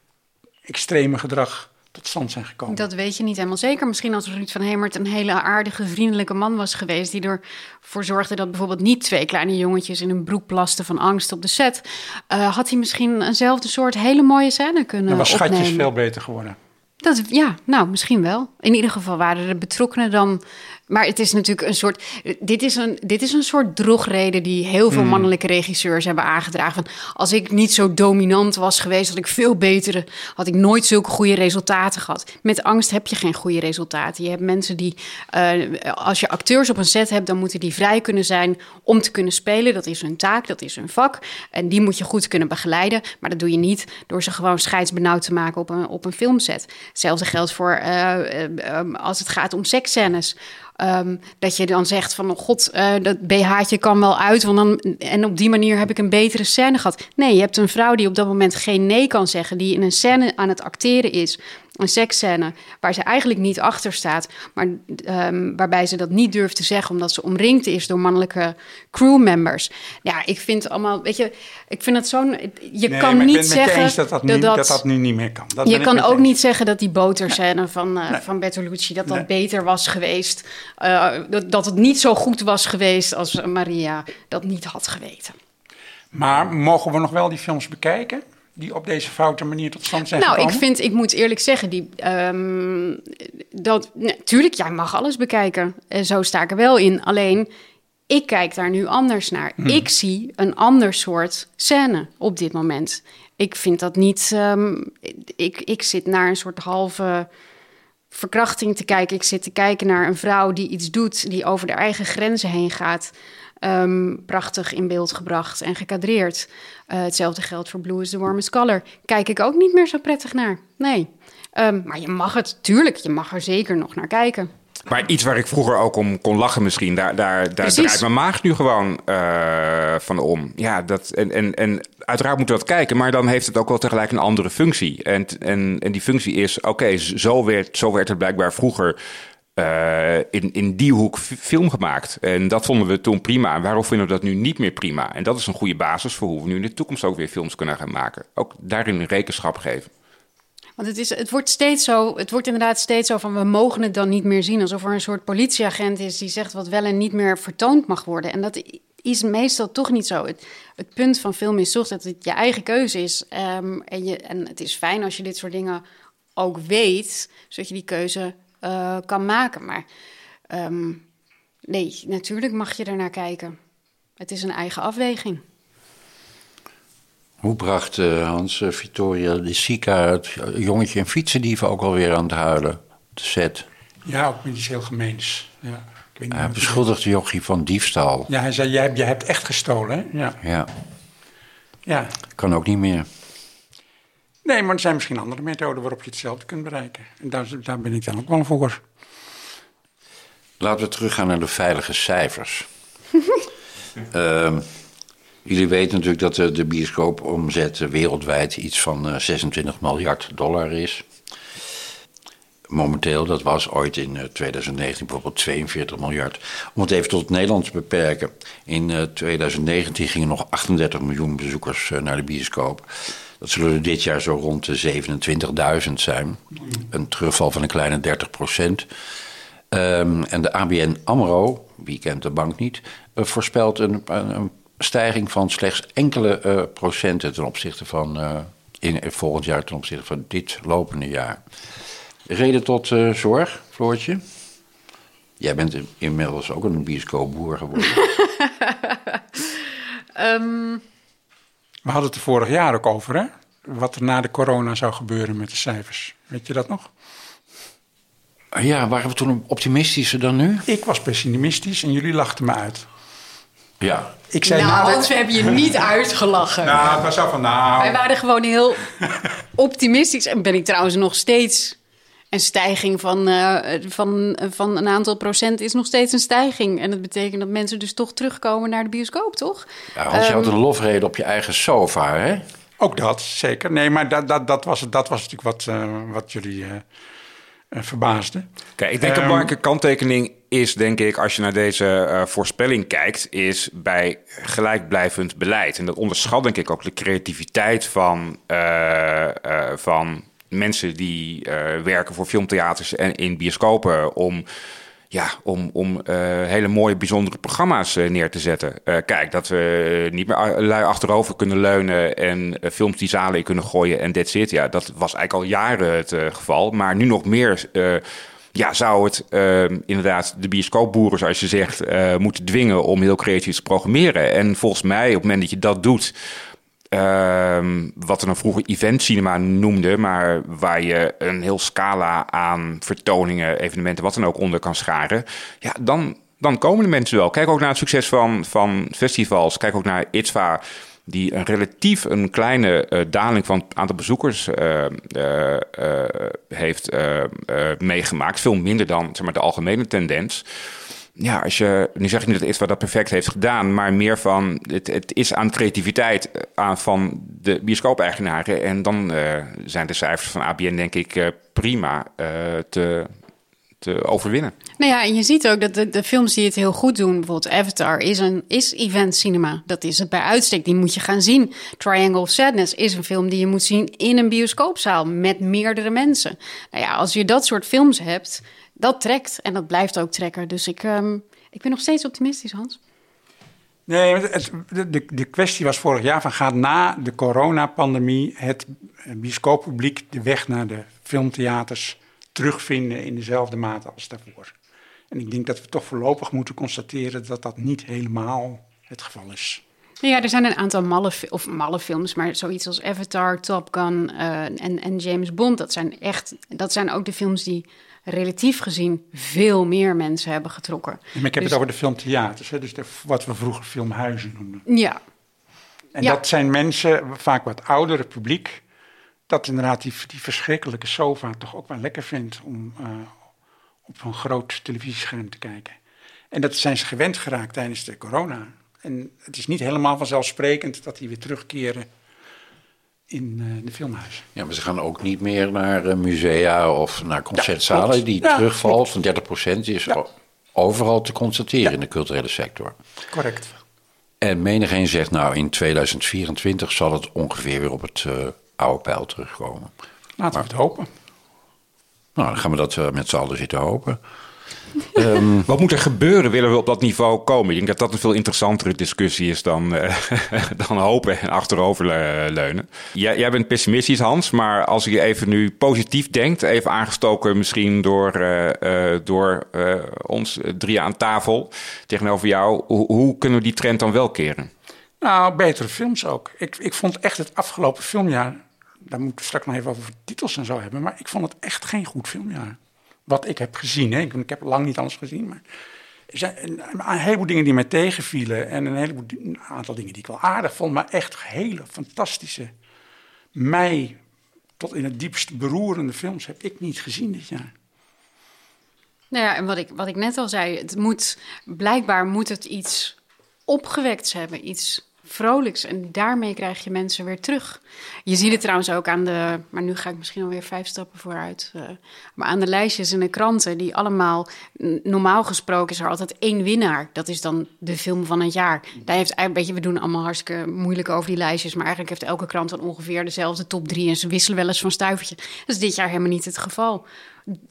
extreme gedrag tot stand zijn gekomen. Dat weet je niet helemaal zeker. Misschien als Ruud van Hemert een hele aardige, vriendelijke man was geweest... die ervoor zorgde dat bijvoorbeeld niet twee kleine jongetjes... in een broek plasten van angst op de set... Uh, had hij misschien eenzelfde soort hele mooie scène kunnen Dan was opnemen. Schatjes veel beter geworden. Dat, ja, nou, misschien wel. In ieder geval waren de betrokkenen dan... Maar het is natuurlijk een soort... Dit is een, dit is een soort drogreden die heel veel Hmm. mannelijke regisseurs hebben aangedragen. Van, als ik niet zo dominant was geweest, had ik veel betere... had ik nooit zulke goede resultaten gehad. Met angst heb je geen goede resultaten. Je hebt mensen die... Uh, als je acteurs op een set hebt, dan moeten die vrij kunnen zijn... om te kunnen spelen. Dat is hun taak, dat is hun vak. En die moet je goed kunnen begeleiden. Maar dat doe je niet door ze gewoon scheidsbenauwd te maken op een, op een filmset. Hetzelfde geldt voor uh, uh, als het gaat om seksscènes. Um, dat je dan zegt van, oh god, uh, dat BH'tje kan wel uit. Want dan, en op die manier heb ik een betere scène gehad. Nee, je hebt een vrouw die op dat moment geen nee kan zeggen. Die in een scène aan het acteren is. Een seksscène waar ze eigenlijk niet achter staat. Maar um, waarbij ze dat niet durft te zeggen. Omdat ze omringd is door mannelijke crewmembers. Ja, ik vind allemaal, weet je, ik vind het zo'n... Je nee, kan niet zeggen dat dat, nu, dat, dat, dat nu niet meer kan. Dat je kan ook eens. niet zeggen dat die boterscène nee. van, uh, Nee. van Bertolucci... dat dat beter was geweest. Uh, dat, dat het niet zo goed was geweest als Maria dat niet had geweten. Maar mogen we nog wel die films bekijken? Die op deze foute manier tot stand zijn Nou, gekomen? ik vind, ik moet eerlijk zeggen, die, um, dat, natuurlijk, jij mag alles bekijken. En zo sta ik er wel in. Alleen, ik kijk daar nu anders naar. Hmm. Ik zie een ander soort scène op dit moment. Ik vind dat niet. Um, ik, ik zit naar een soort halve verkrachting te kijken. Ik zit te kijken naar een vrouw die iets doet, die over de eigen grenzen heen gaat. Um, prachtig in beeld gebracht en gekadreerd. Uh, hetzelfde geldt voor Blue is the Warmest Color. Kijk ik ook niet meer zo prettig naar. Nee. Um, maar je mag het, tuurlijk, je mag er zeker nog naar kijken. Maar iets waar ik vroeger ook om kon lachen misschien, daar, daar, daar draait mijn maag nu gewoon uh, van om. Ja, dat, en, en, en uiteraard moeten we dat kijken, maar dan heeft het ook wel tegelijk een andere functie. En, en, en die functie is, oké, okay, zo, werd, zo werd het blijkbaar vroeger uh, in, in die hoek film gemaakt. En dat vonden we toen prima. En waarom vinden we dat nu niet meer prima? En dat is een goede basis voor hoe we nu in de toekomst ook weer films kunnen gaan maken. Ook daarin rekenschap geven. Want het, is, het wordt steeds zo, het wordt inderdaad steeds zo van we mogen het dan niet meer zien. Alsof er een soort politieagent is die zegt wat wel en niet meer vertoond mag worden. En dat is meestal toch niet zo. Het, punt van film is toch dat het je eigen keuze is. Um, en, je, en het is fijn als je dit soort dingen ook weet, zodat je die keuze uh, kan maken. Maar um, nee, natuurlijk mag je er naar kijken. Het is een eigen afweging. Hoe bracht uh, Hans uh, Vittoria de Sica het jongetje en fietsendieven ook alweer aan het huilen? De set. Ja, ook met iets heel gemeens. Ja, ik hij beschuldigde Jochie van diefstal. Ja, hij zei, jij, hebt- jij hebt echt gestolen, hè? Ja. Ja, ja. kan ook niet meer. Nee, maar er zijn misschien andere methoden waarop je hetzelfde kunt bereiken. En daar, daar ben ik dan ook wel voor. Laten we teruggaan naar de veilige cijfers. Ehm, jullie weten natuurlijk dat de, de bioscoopomzet wereldwijd iets van eh, 26 miljard dollar is. Momenteel, dat was ooit in eh, 2019 bijvoorbeeld 42 miljard. Om het even tot het Nederlands te beperken. In eh, 2019 gingen nog 38 miljoen bezoekers eh, naar de bioscoop. Dat zullen dit jaar zo rond de 27.000 zijn. Een terugval van een kleine 30 procent. Ehm, en de ABN AMRO, wie kent de bank niet, eh, voorspelt een, een, stijging van slechts enkele eh, procenten ten opzichte van eh, in, volgend jaar ten opzichte van dit lopende jaar. Reden tot zorg, Floortje? Jij bent in- inmiddels ook een bioscoopboer geworden. Ehm, We hadden het er vorig jaar ook over, hè? Wat er na de corona zou gebeuren met de cijfers. Weet je dat nog? ja, waren we toen optimistischer dan nu? Ik was pessimistisch en jullie lachten me uit. Ja. Ik zei nou, Hans, we hebben je niet uitgelachen. Nou, het was zo van, nou... Wij waren gewoon heel optimistisch. En ben ik trouwens nog steeds... Een stijging van, eh, van, van een aantal procent is nog steeds een stijging. En dat betekent dat mensen dus toch terugkomen naar de bioscoop, toch? Ja, Hans, je had Ehm, een lofrede op je eigen sofa, hè? Ook dat, zeker. Nee, maar dat, dat, dat, was, dat was natuurlijk wat, eh, wat jullie eh eh, verbaasden. Kijk, ik denk Ehm, een belangrijke kanttekening is, denk ik, als je naar deze eh, voorspelling kijkt, is bij gelijkblijvend beleid. En dat onderschat, denk ik, ook de creativiteit van, eh, eh, van mensen die eh, werken voor filmtheaters en in bioscopen om. Ja, om, om eh, hele mooie, bijzondere programma's eh, neer te zetten. Kijk, dat we niet meer lui achterover kunnen leunen en films die zalen in kunnen gooien en that's it. Ja, dat was eigenlijk al jaren het geval. Maar nu nog meer ja, zou het inderdaad de bioscoopboeren, zoals je zegt, moeten dwingen om heel creatief te programmeren. En volgens mij, op het moment dat je dat doet, Ehm, wat we dan vroeger event cinema noemden, maar waar je een heel scala aan vertoningen, evenementen, wat dan ook onder kan scharen. Ja, dan, dan komen de mensen wel. Kijk ook naar het succes van, van festivals. Kijk ook naar ITVA, die een relatief een kleine eh, daling van het aantal bezoekers eh, eh, heeft meegemaakt. Veel minder dan zeg maar, de algemene tendens ja, als je, nu zeg ik niet dat ITVA dat perfect heeft gedaan, maar meer van, het, het is aan creativiteit eh, aan, van de bioscoop-eigenaren. En dan eh, zijn de cijfers van ABN denk ik eh, prima te, te overwinnen. Nou ja, en je ziet ook dat de, de films die het heel goed doen, bijvoorbeeld Avatar, is, een, is event cinema. Dat is het bij uitstek, die moet je gaan zien. Triangle of Sadness is een film die je moet zien in een bioscoopzaal met meerdere mensen. Nou ja, als je dat soort films hebt, dat trekt en dat blijft ook trekken. Dus ik, ehm, ik ben nog steeds optimistisch, Hans. Nee, het, de, de, de kwestie was vorig jaar van gaat na de coronapandemie het bioscooppubliek de weg naar de filmtheaters terugvinden in dezelfde mate als daarvoor. En ik denk dat we toch voorlopig moeten constateren dat dat niet helemaal het geval is. Ja, er zijn een aantal malle, of malle films, maar zoiets als Avatar, Top Gun eh, en, en James Bond, dat zijn echt, dat zijn ook de films die relatief gezien veel meer mensen hebben getrokken. Maar ik heb Dus- het over de filmtheaters, hè, dus de, wat we vroeger filmhuizen noemden. Ja, En Ja. dat zijn mensen, vaak wat oudere publiek, dat inderdaad die, die verschrikkelijke sofa toch ook wel lekker vindt om eh, op een groot televisiescherm te kijken. En dat zijn ze gewend geraakt tijdens de corona. En het is niet helemaal vanzelfsprekend dat die weer terugkeren in eh, de filmhuizen. Ja, maar ze gaan ook niet meer naar eh, musea of naar concertzalen. Die Ja, terugval klopt. van 30% is overal te constateren in de culturele sector. Correct. En menigeen zegt, nou, in 2024 zal het ongeveer weer op het eh, oude pijl terugkomen. Laten we het hopen. Nou, dan gaan we dat met z'n allen zitten hopen. Wat moet er gebeuren, willen we op dat niveau komen? Ik denk dat dat een veel interessantere discussie is dan, eh, dan hopen en achteroverleunen. Jij, jij bent pessimistisch, Hans, maar als je even nu positief denkt, even aangestoken misschien door, eh, eh, door eh, ons drie aan tafel tegenover jou, hoe, hoe kunnen we die trend dan wel keren? Nou, betere films ook. Ik, ik vond echt het afgelopen filmjaar... daar moeten we straks nog even over titels en zo hebben... maar ik vond het echt geen goed filmjaar. Wat ik heb gezien, hè. Ik, heb lang niet alles gezien, maar... Er zijn een, heleboel dingen die mij tegenvielen... en een, heleboel, een aantal dingen die ik wel aardig vond... maar echt hele fantastische, mij tot in het diepste beroerende films... heb ik niet gezien dit jaar. Nou ja, en wat ik, wat ik net al zei, het moet, blijkbaar moet het iets opgewekts hebben, iets vrolijks. En daarmee krijg je mensen weer terug. Je ziet het trouwens ook aan de, maar nu ga ik misschien alweer vijf stappen vooruit. Uh, maar aan de lijstjes in de kranten, die allemaal, normaal gesproken is er altijd één winnaar. Dat is dan de film van het jaar. Daar heeft, weet je, we doen allemaal hartstikke moeilijk over die lijstjes. Maar eigenlijk heeft elke krant dan ongeveer dezelfde top drie. En ze wisselen wel eens van stuivertje. Dat is dit jaar helemaal niet het geval.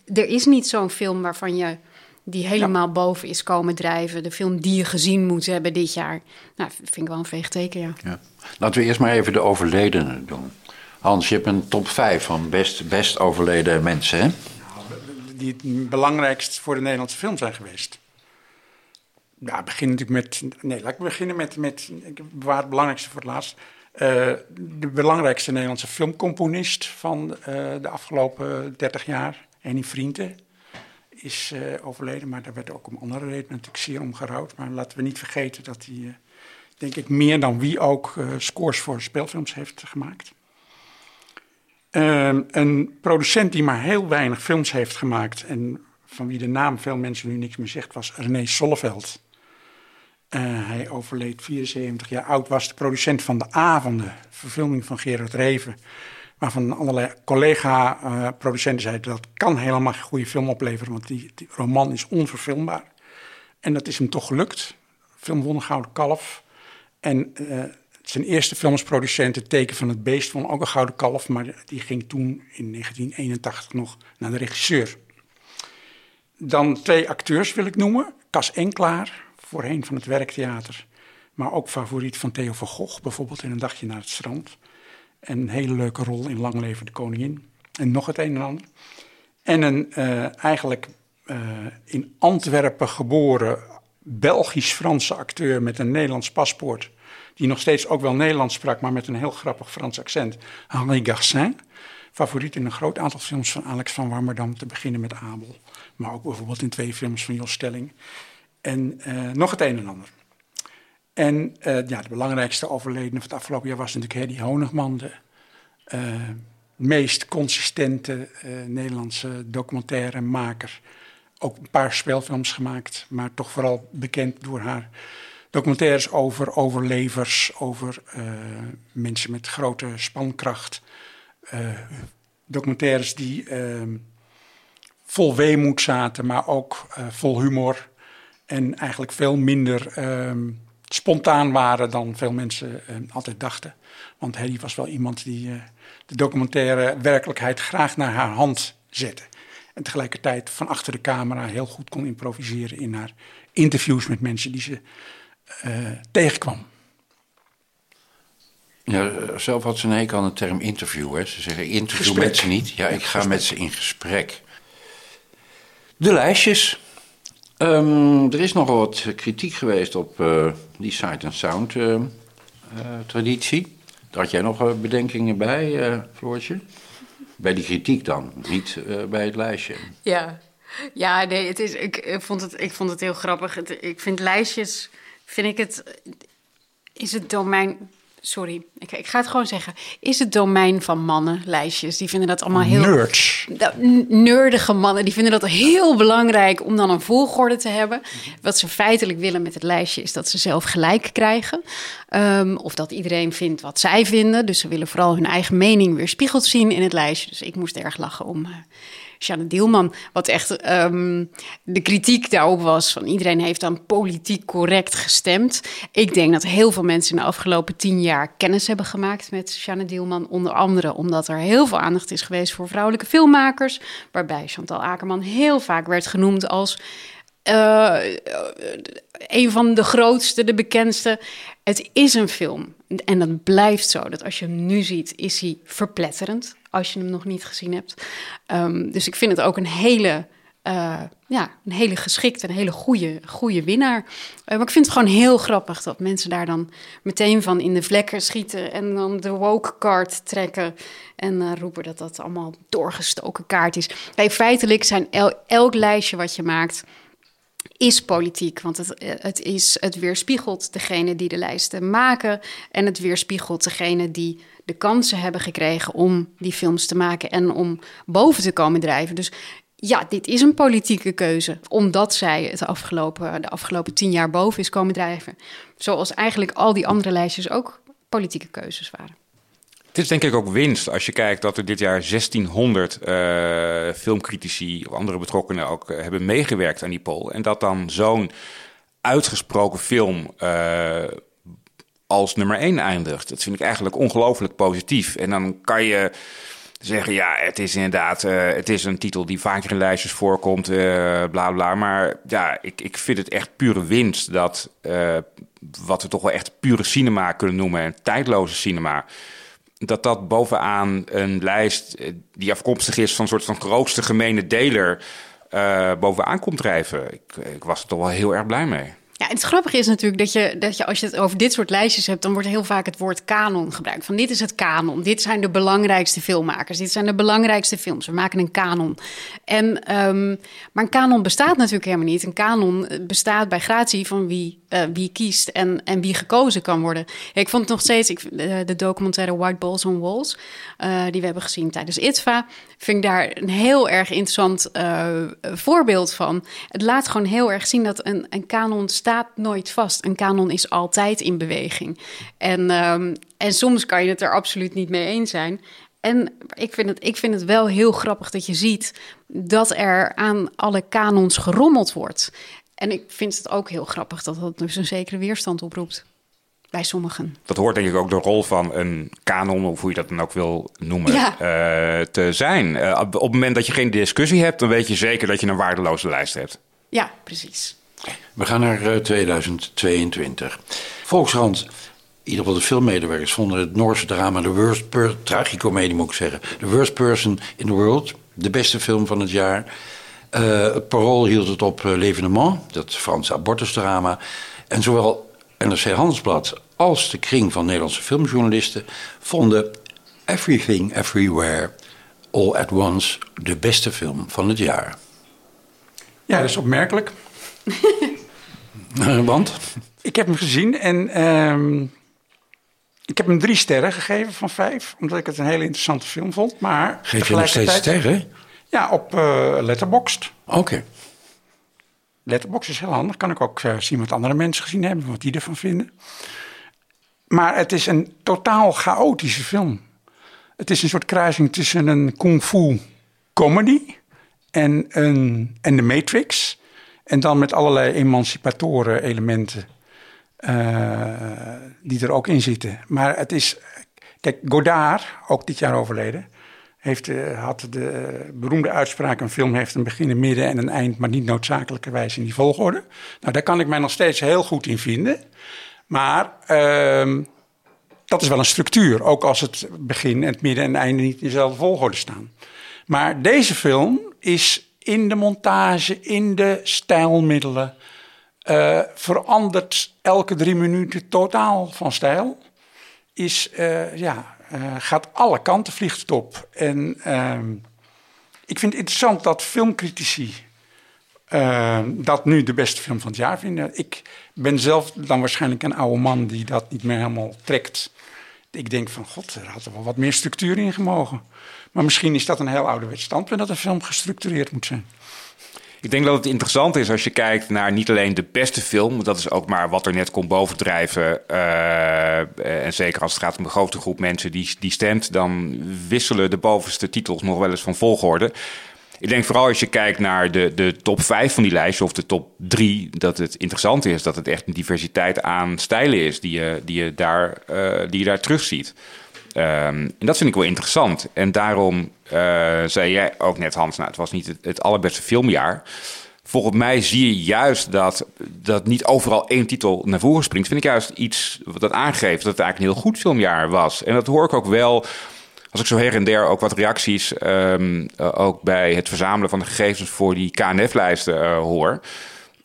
Er is niet zo'n film waarvan je die helemaal boven is komen drijven. De film die je gezien moet hebben dit jaar. Nou, vind ik wel een veeg teken, ja. ja. Laten we eerst maar even de overledenen doen. Hans, je hebt een top 5 van best, best overleden mensen, hè? Die het belangrijkst voor de Nederlandse film zijn geweest. Ja, begin natuurlijk met... Nee, laat ik beginnen met... met ik bewaar het belangrijkste voor het laatst. Uh, de belangrijkste Nederlandse filmcomponist van uh, de afgelopen 30 jaar, Annie Vrienden is uh, overleden, maar daar werd ook om andere redenen natuurlijk zeer om. Maar laten we niet vergeten dat hij, uh, denk ik, meer dan wie ook uh, scores voor speelfilms heeft gemaakt. Ehm, een producent die maar heel weinig films heeft gemaakt en van wie de naam veel mensen nu niks meer zegt, was René Solleveld. hij overleed 74 jaar oud, was de producent van De Avonden, verfilming van Gerard Reven waarvan allerlei collega-producenten zeiden dat kan helemaal geen goede film opleveren, want die, die, roman is onverfilmbaar. En dat is hem toch gelukt. Film won een Gouden Kalf. En uh, zijn eerste film Het Teken van het Beest, won ook een Gouden Kalf, maar die ging toen in 1981 nog naar de regisseur. Dan twee acteurs wil ik noemen. Cas Enklaar, voorheen van het Werktheater, maar ook favoriet van Theo van Gogh, bijvoorbeeld in Een Dagje naar het Strand. En een hele leuke rol in Lang Leven de Koningin. En nog het een en ander. En een uh, eigenlijk uh, in Antwerpen geboren Belgisch-Franse acteur met een Nederlands paspoort. Die nog steeds ook wel Nederlands sprak, maar met een heel grappig Frans accent. Henri Garcin. Favoriet in een groot aantal films van Alex van Warmerdam, te beginnen met Abel. Maar ook bijvoorbeeld in twee films van Jos Stelling. En uh, nog het een en ander. En uh, ja, de belangrijkste overledene van het afgelopen jaar was natuurlijk Hedy Honigman, de uh, meest consistente uh, Nederlandse documentairemaker. Ook een paar speelfilms gemaakt, maar toch vooral bekend door haar documentaires over overlevers, over mensen met grote spankracht. documentaires die vol weemoed zaten, maar ook vol humor. En eigenlijk veel minder ehm, spontaan waren dan veel mensen uh, altijd dachten. Want Hedy was wel iemand die uh, de documentaire werkelijkheid graag naar haar hand zette. En tegelijkertijd van achter de camera heel goed kon improviseren in haar interviews met mensen die ze uh, tegenkwam. Ja, zelf had ze een hekel aan de term interview. Hè. Ze zeggen interview Gesprek. met ze niet. Ja, ik ga met ze in gesprek. De lijstjes. Um, er is nogal wat kritiek geweest op uh, die Sight and Sound uh, uh, traditie. Daar had jij nog bedenkingen bij, Floortje? Bij die kritiek dan, niet bij het lijstje. Ja, ja nee, het is, ik, vond het, ik vond het heel grappig. Ik vind lijstjes, vind ik het, is het domein sorry, ik, ik, ga het gewoon zeggen. Is het domein van mannen, lijstjes? Die vinden dat allemaal heel... Nerds. Nerdige mannen, die vinden dat heel belangrijk om dan een volgorde te hebben. Wat ze feitelijk willen met het lijstje is dat ze zelf gelijk krijgen. Um, of dat iedereen vindt wat zij vinden. Dus ze willen vooral hun eigen mening weer spiegeld zien in het lijstje. Dus ik moest erg lachen om... Uh, Sjanne Dielman, wat echt um, de kritiek daarop was van iedereen heeft dan politiek correct gestemd. Ik denk dat heel veel mensen in de afgelopen tien jaar kennis hebben gemaakt met Sjanne Dielman. Onder andere omdat er heel veel aandacht is geweest voor vrouwelijke filmmakers. Waarbij Chantal Akerman heel vaak werd genoemd als uh, een van de grootste, de bekendste. Het is een film. En dat blijft zo. Dat als je hem nu ziet, is hij verpletterend. Als je hem nog niet gezien hebt. Um, dus ik vind het ook een hele eh, ja, een hele geschikte, een hele goede, goede winnaar. Eh, maar ik vind het gewoon heel grappig dat mensen daar dan meteen van in de vlekken schieten en dan de woke card trekken en eh, roepen dat dat allemaal doorgestoken kaart is. Kijk, feitelijk zijn elk lijstje wat je maakt is politiek. Want het, het, is, het weerspiegelt degene die de lijsten maken. En het weerspiegelt degene die de kansen hebben gekregen om die films te maken en om boven te komen drijven. Dus ja, dit is een politieke keuze. Omdat zij het afgelopen, de afgelopen tien jaar boven is komen drijven. Zoals eigenlijk al die andere lijstjes ook politieke keuzes waren. Het is denk ik ook winst als je kijkt dat er dit jaar 1600 uh, filmcritici of andere betrokkenen ook uh, hebben meegewerkt aan die poll. En dat dan zo'n uitgesproken film uh, als nummer 1 eindigt. Dat vind ik eigenlijk ongelooflijk positief. En dan kan je zeggen, ja, het is inderdaad, het is een titel die vaker in lijstjes voorkomt, uh, bla bla. Maar ja, ik, ik vind het echt pure winst dat wat we toch wel echt pure cinema kunnen noemen, en tijdloze cinema, dat dat bovenaan een lijst die afkomstig is van een soort van grootste gemene deler bovenaan komt drijven. Ik, ik was er toch wel heel erg blij mee. Ja, het grappige is natuurlijk dat je, dat je als je het over dit soort lijstjes hebt, dan wordt heel vaak het woord kanon gebruikt. Van dit is het kanon, dit zijn de belangrijkste filmmakers, dit zijn de belangrijkste films. We maken een kanon. En, um, maar een kanon bestaat natuurlijk helemaal niet. Een kanon bestaat bij gratie van wie, uh, wie kiest en, en wie gekozen kan worden. Ik vond het nog steeds, ik, de, de documentaire White Balls on Walls, uh, die we hebben gezien tijdens ITVA, vind ik daar een heel erg interessant voorbeeld van. Het laat gewoon heel erg zien dat een, een kanon staat nooit vast. Een kanon is altijd in beweging. En, um, en soms kan je het er absoluut niet mee eens zijn. En ik vind, het, ik vind het wel heel grappig dat je ziet dat er aan alle kanons gerommeld wordt. En ik vind het ook heel grappig dat dat dus een zekere weerstand oproept. Bij sommigen. Dat hoort denk ik ook de rol van een kanon, of hoe je dat dan ook wil noemen, ja. uh, te zijn. Uh, op, op het moment dat je geen discussie hebt, dan weet je zeker dat je een waardeloze lijst hebt. Ja, precies. We gaan naar uh, 2022. Volkskrant, in ieder geval de filmmedewerkers vonden het Noorse drama The Worst Person, tragicomedie moet ik zeggen, The Worst Person in the World, de beste film van het jaar. Uh, Parool hield het op uh, L'Evenement, dat Franse abortusdrama. En zowel NRC Handelsblad als de kring van Nederlandse filmjournalisten vonden Everything Everywhere All at Once de beste film van het jaar. Ja, dat is opmerkelijk. Want? Ik heb hem gezien en um, ik heb hem drie sterren gegeven van vijf, omdat ik het een hele interessante film vond. Maar Geef je nog steeds sterren? Ja, op uh, Letterboxd. Oké. Okay. Letterboxd is heel handig. Kan ik ook uh, zien wat andere mensen gezien hebben, wat die ervan vinden. Maar het is een totaal chaotische film. Het is een soort kruising tussen een kung fu comedy en, een, en de Matrix. En dan met allerlei emancipatoren elementen uh, die er ook in zitten. Maar het is... Kijk, Godard, ook dit jaar overleden... Heeft, uh, had de beroemde uitspraak... een film heeft een begin, een midden en een eind... maar niet noodzakelijkerwijs in die volgorde. Nou, daar kan ik mij nog steeds heel goed in vinden. Maar uh, dat is wel een structuur. Ook als het begin, het midden en het einde niet in dezelfde volgorde staan. Maar deze film is in de montage, in de stijlmiddelen... Uh, verandert elke drie minuten totaal van stijl. Is, uh, ja, uh, gaat alle kanten, vliegt het op. En ik vind het interessant dat filmcritici dat nu de beste film van het jaar vinden. Ik ben zelf dan waarschijnlijk een oude man die dat niet meer helemaal trekt. Ik denk van, god, er had er wel wat meer structuur in gemogen. Maar misschien is dat een heel ouderwets standpunt dat een film gestructureerd moet zijn. Ik denk dat het interessant is als je kijkt naar niet alleen de beste film, dat is ook maar wat er net komt bovendrijven. Uh, en zeker als het gaat om een grote groep mensen die, die stemt, dan wisselen de bovenste titels nog wel eens van volgorde. Ik denk vooral als je kijkt naar de, de top 5 van die lijst of de top 3, dat het interessant is dat het echt een diversiteit aan stijlen is die je, die je, daar, uh, die je daar terugziet. Um, en dat vind ik wel interessant. En daarom uh, zei jij ook net, Hans, nou, het was niet het, het, allerbeste filmjaar. Volgens mij zie je juist dat, dat niet overal één titel naar voren springt. Vind ik juist iets wat dat aangeeft dat het eigenlijk een heel goed filmjaar was. En dat hoor ik ook wel als ik zo her en der ook wat reacties ehm, eh, ook bij het verzamelen van de gegevens voor die KNF-lijsten eh, hoor.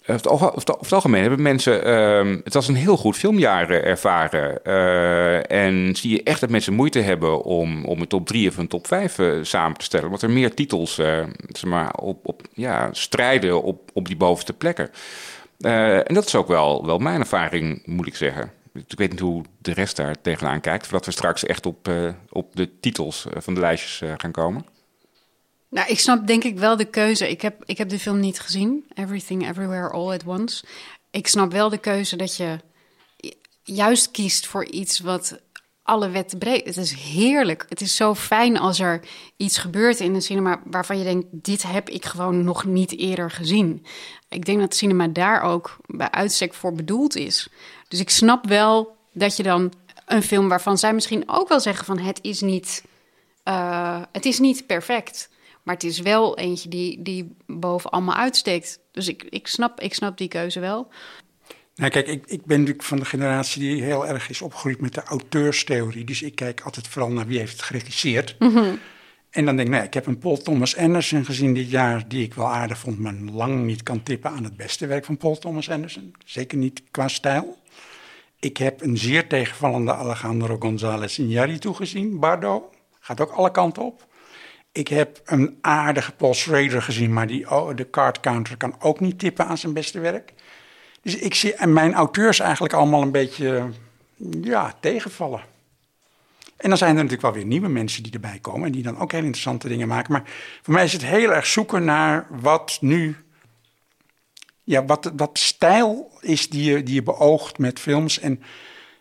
Over het, alge- over het- algemeen hebben mensen ehm, het als een heel goed filmjaar eh, ervaren. Eh, en zie je echt dat mensen moeite hebben om, om een top 3 of een top 5 eh, samen te stellen. Want er meer titels eh, zeg maar, op, op, ja, strijden op, op die bovenste plekken. Eh, en dat is ook wel, wel mijn ervaring, moet ik zeggen. Ik weet niet hoe de rest daar tegenaan kijkt. Voordat we straks echt op, eh, op de titels eh, van de lijstjes eh, gaan komen. Nou, ik snap denk ik wel de keuze. Ik heb, ik heb de film niet gezien. Everything, Everywhere, All at Once. Ik snap wel de keuze dat je juist kiest voor iets wat alle wetten breekt. Het is heerlijk. Het is zo fijn als er iets gebeurt in een cinema waarvan je denkt: dit heb ik gewoon nog niet eerder gezien. Ik denk dat cinema daar ook bij uitstek voor bedoeld is. Dus ik snap wel dat je dan een film waarvan zij misschien ook wel zeggen van het is niet, eh, het is niet perfect. Maar het is wel eentje die, die boven allemaal uitsteekt. Dus ik, ik, snap, ik snap die keuze wel. Nou, kijk, ik, ik ben natuurlijk van de generatie die heel erg is opgegroeid met de auteurstheorie. Dus ik kijk altijd vooral naar wie heeft het geregisseerd. Mhm. En dan denk ik, nou, ik heb een Paul Thomas Anderson gezien dit jaar, die ik wel aardig vond, maar lang niet kan tippen aan het beste werk van Paul Thomas Anderson. Zeker niet qua stijl. Ik heb een zeer tegenvallende Alejandro González Iñárritu gezien, Bardo. Gaat ook alle kanten op. Ik heb een aardige Paul Schrader gezien, maar die, oh, de card counter kan ook niet tippen aan zijn beste werk. Dus ik zie en mijn auteurs eigenlijk allemaal een beetje ja, tegenvallen. En dan zijn er natuurlijk wel weer nieuwe mensen die erbij komen en die dan ook heel interessante dingen maken. Maar voor mij is het heel erg zoeken naar wat nu, ja, wat, wat stijl is die je, die je beoogt met films. En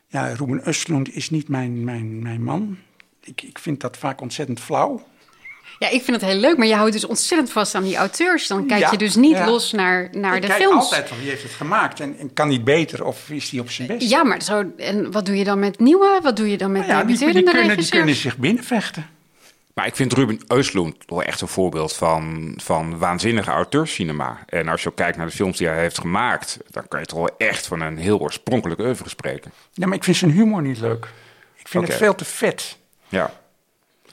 ja, Ruben Östlund is niet mijn, mijn, mijn man. Ik, ik vind dat vaak ontzettend flauw. Ja, ik vind het heel leuk, maar je houdt dus ontzettend vast aan die auteurs. Dan kijk Ja, je dus niet ja. los naar, naar ik de kijk films. altijd van wie heeft het gemaakt en, en kan niet beter of is die op zijn best. Ja, maar zo, en wat doe je dan met nieuwe? Wat doe je dan met Nou ja, die, kunnen, die kunnen zich binnenvechten. Maar ik vind Ruben Östlund wel echt een voorbeeld van, van waanzinnige auteurscinema. En als je ook kijkt naar de films die hij heeft gemaakt... dan kan je toch wel echt van een heel oorspronkelijk oeuvre spreken. Ja, maar ik vind zijn humor niet leuk. Ik vind het veel te vet. Ja.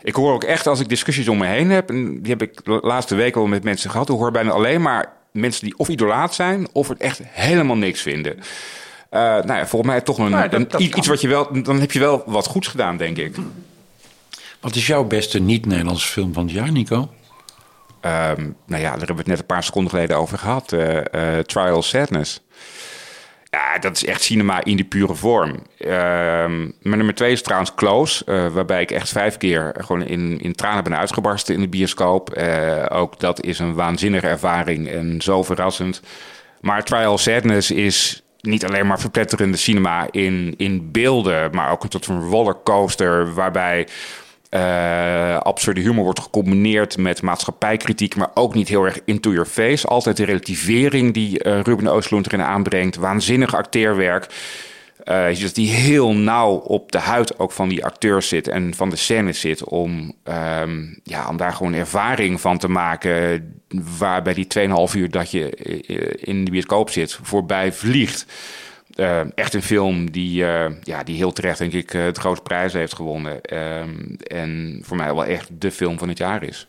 Ik hoor ook echt, als ik discussies om me heen heb... en die heb ik de laatste weken al met mensen gehad... ik hoor bijna alleen maar mensen die of idolaat zijn... of het echt helemaal niks vinden. Eh, nou ja, volgens mij toch een, Maar dat- een- dat iets kan. wat je wel... dan heb je wel wat goeds gedaan, denk ik. Wat is jouw beste niet-Nederlandse film van het jaar, Nico? Ehm, nou ja, daar hebben we het net een paar seconden geleden over gehad. eh, eh, Trial Sadness. Ja, dat is echt cinema in die pure vorm. Ehm, mijn nummer twee is trouwens Close. eh, waarbij ik echt vijf keer gewoon in, in tranen ben uitgebarsten in de bioscoop. Ook dat is een waanzinnige ervaring en zo verrassend. Maar Trial Sadness is niet alleen maar verpletterende cinema in, in beelden... maar ook een soort van rollercoaster waarbij... eh, absurde humor wordt gecombineerd met maatschappijkritiek, maar ook niet heel erg into your face. Altijd de relativering die eh, Ruben Oostlund erin aanbrengt. Waanzinnig acteerwerk. Eh, je ziet dat die heel nauw op de huid ook van die acteurs zit en van de scène zit. Om, ehm, ja, om daar gewoon ervaring van te maken. Waarbij die 2,5 uur dat je in de bioscoop zit voorbij vliegt. Eh, echt een film die, eh, ja, die heel terecht, denk ik, eh, de grote prijs heeft gewonnen. Ehm, en voor mij wel echt de film van het jaar is.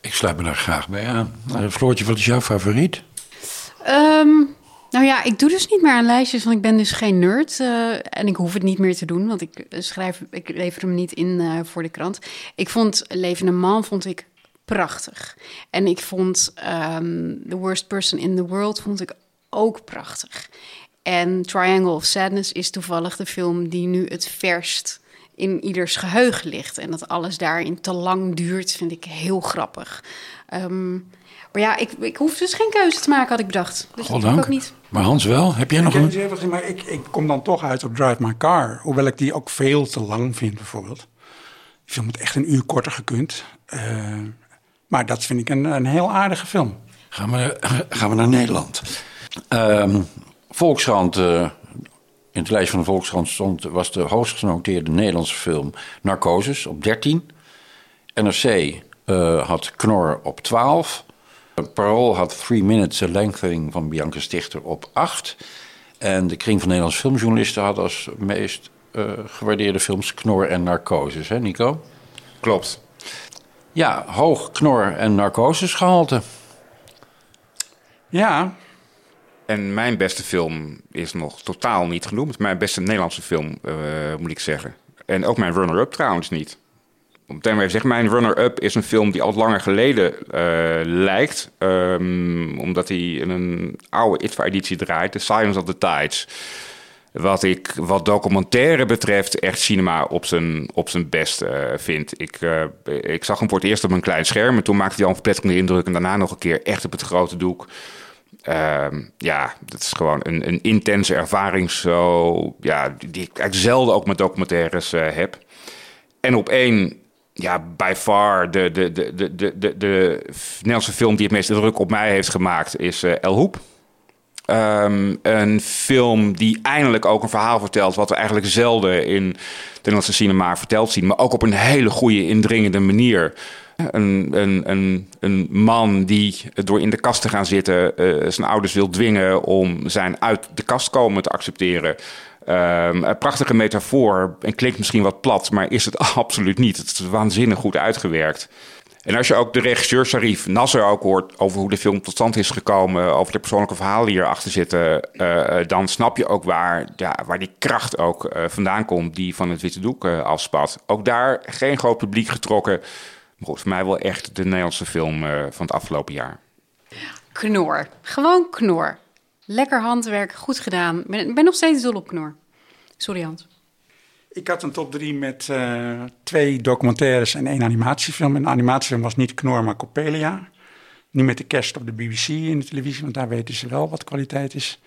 Ik sluit me daar graag bij aan. Floortje, wat is jouw favoriet? Ehm, nou ja, ik doe dus niet meer aan lijstjes, want ik ben dus geen nerd. eh, en ik hoef het niet meer te doen, want ik schrijf, ik lever hem niet in eh, voor de krant. Ik vond Levende Man vond ik prachtig. En ik vond ehm, The Worst Person in the World vond ik ook prachtig. En Triangle of Sadness is toevallig de film die nu het verst in ieders geheugen ligt. En dat alles daarin te lang duurt, vind ik heel grappig. Ehm, maar ja, ik, ik hoef dus geen keuze te maken, had ik bedacht. Dus dat ik Goddank. ook niet. Maar Hans wel? Heb jij nog Ik, een... dus maar ik, ik kom dan toch uit op Drive My Car. Hoewel ik die ook veel te lang vind, bijvoorbeeld. Die film had echt een uur korter gekund. Eh, maar dat vind ik een, een heel aardige film. Gaan we, gaan we naar Nederland. Ehm, Volkskrant, eh, in het lijst van de Volkskrant stond, was de hoogst genoteerde Nederlandse film Narcosis op 13. NRC eh, had Knor op 12. Parool had Three Minutes, A Lengthening van Bianca Stichter op 8. En de kring van Nederlandse filmjournalisten had als meest eh, gewaardeerde films Knor en Narcosis, hè Nico? Klopt. Ja, hoog knor- en narcosesgehalte. Ja. En mijn beste film is nog totaal niet genoemd. Mijn beste Nederlandse film, eh, moet ik zeggen. En ook mijn runner-up trouwens niet. Om maar even zeggen, mijn runner-up is een film die al langer geleden eh, lijkt. Ehm, omdat hij in een oude ITVA-editie draait. The Silence of the Tides. Wat ik wat documentaire betreft echt cinema op zijn, op zijn best uh, vind. Ik, ik zag hem voor het eerst op een klein scherm. En toen maakte hij al een verpletterende indruk. En daarna nog een keer echt op het grote doek. Uh, ja, dat is gewoon een, een intense ervaring. Zo, ja, die ik eigenlijk zelden ook met documentaires heb. En op één ja, by far de, de, de, de, de, de, de Nederlandse film die het meeste druk op mij heeft gemaakt is uh, El Hoep. Um, een film die eindelijk ook een verhaal vertelt wat we eigenlijk zelden in de Nederlandse cinema verteld zien, maar ook op een hele goede, indringende manier. Een, een, een, een man die door in de kast te gaan zitten uh, zijn ouders wil dwingen om zijn uit de kast komen te accepteren. Um, een prachtige metafoor en klinkt misschien wat plat, maar is het absoluut niet. Het is waanzinnig goed uitgewerkt. En als je ook de regisseur Sharif Nasser ook hoort over hoe de film tot stand is gekomen, over de persoonlijke verhalen die erachter zitten, uh, dan snap je ook waar, ja, waar die kracht ook vandaan komt die van het witte doek afspat. Ook daar geen groot publiek getrokken. Maar goed, voor mij wel echt de Nederlandse film van het afgelopen jaar. Knor. Gewoon knor. Lekker handwerk, goed gedaan. Ik ben, ben nog steeds dol op knor. Sorry Hans. Ik had een top drie met uh, twee documentaires en één animatiefilm. En de animatiefilm was niet Knor, maar Coppelia. Nu met de kerst op de BBC in de televisie, want daar weten ze wel wat kwaliteit is.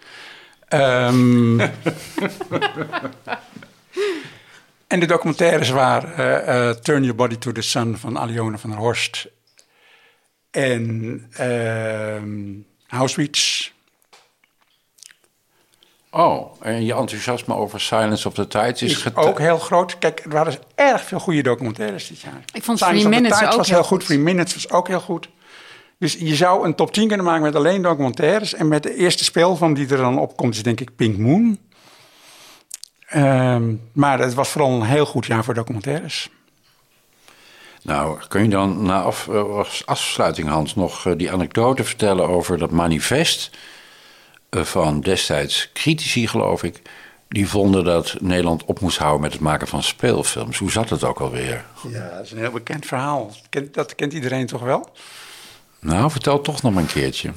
Um, en de documentaires waren uh, uh, Turn Your Body to the Sun van Alione van der Horst. En Auschwitz. Oh, en je enthousiasme over Silence of the Tides is, is ook heel groot. Kijk, er waren erg veel goede documentaires dit jaar. Ik vond Silence Three of the Minutes Tides ook was heel goed. Three Minutes was ook heel goed. Dus je zou een top 10 kunnen maken met alleen documentaires. En met de eerste speelfilm die er dan opkomt is denk ik Pink Moon. Um, maar het was vooral een heel goed jaar voor documentaires. Nou, kun je dan na af, als afsluiting, Hans, nog uh, die anekdote vertellen over dat manifest uh, van destijds critici, geloof ik. Die vonden dat Nederland op moest houden met het maken van speelfilms. Hoe zat het ook alweer? Ja, dat is een heel bekend verhaal. Dat kent, iedereen toch wel? Nou, vertel toch nog maar een keertje.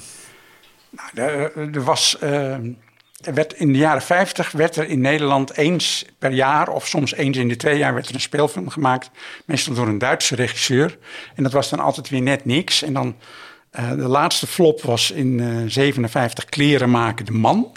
Nou, er, er was. Uh, er werd in de jaren 50 werd er in Nederland eens per jaar, of soms eens in de twee jaar, werd er een speelfilm gemaakt. Meestal door een Duitse regisseur. En dat was dan altijd weer net niks. En dan uh, de laatste flop was in uh, 57 Kleren maken de man.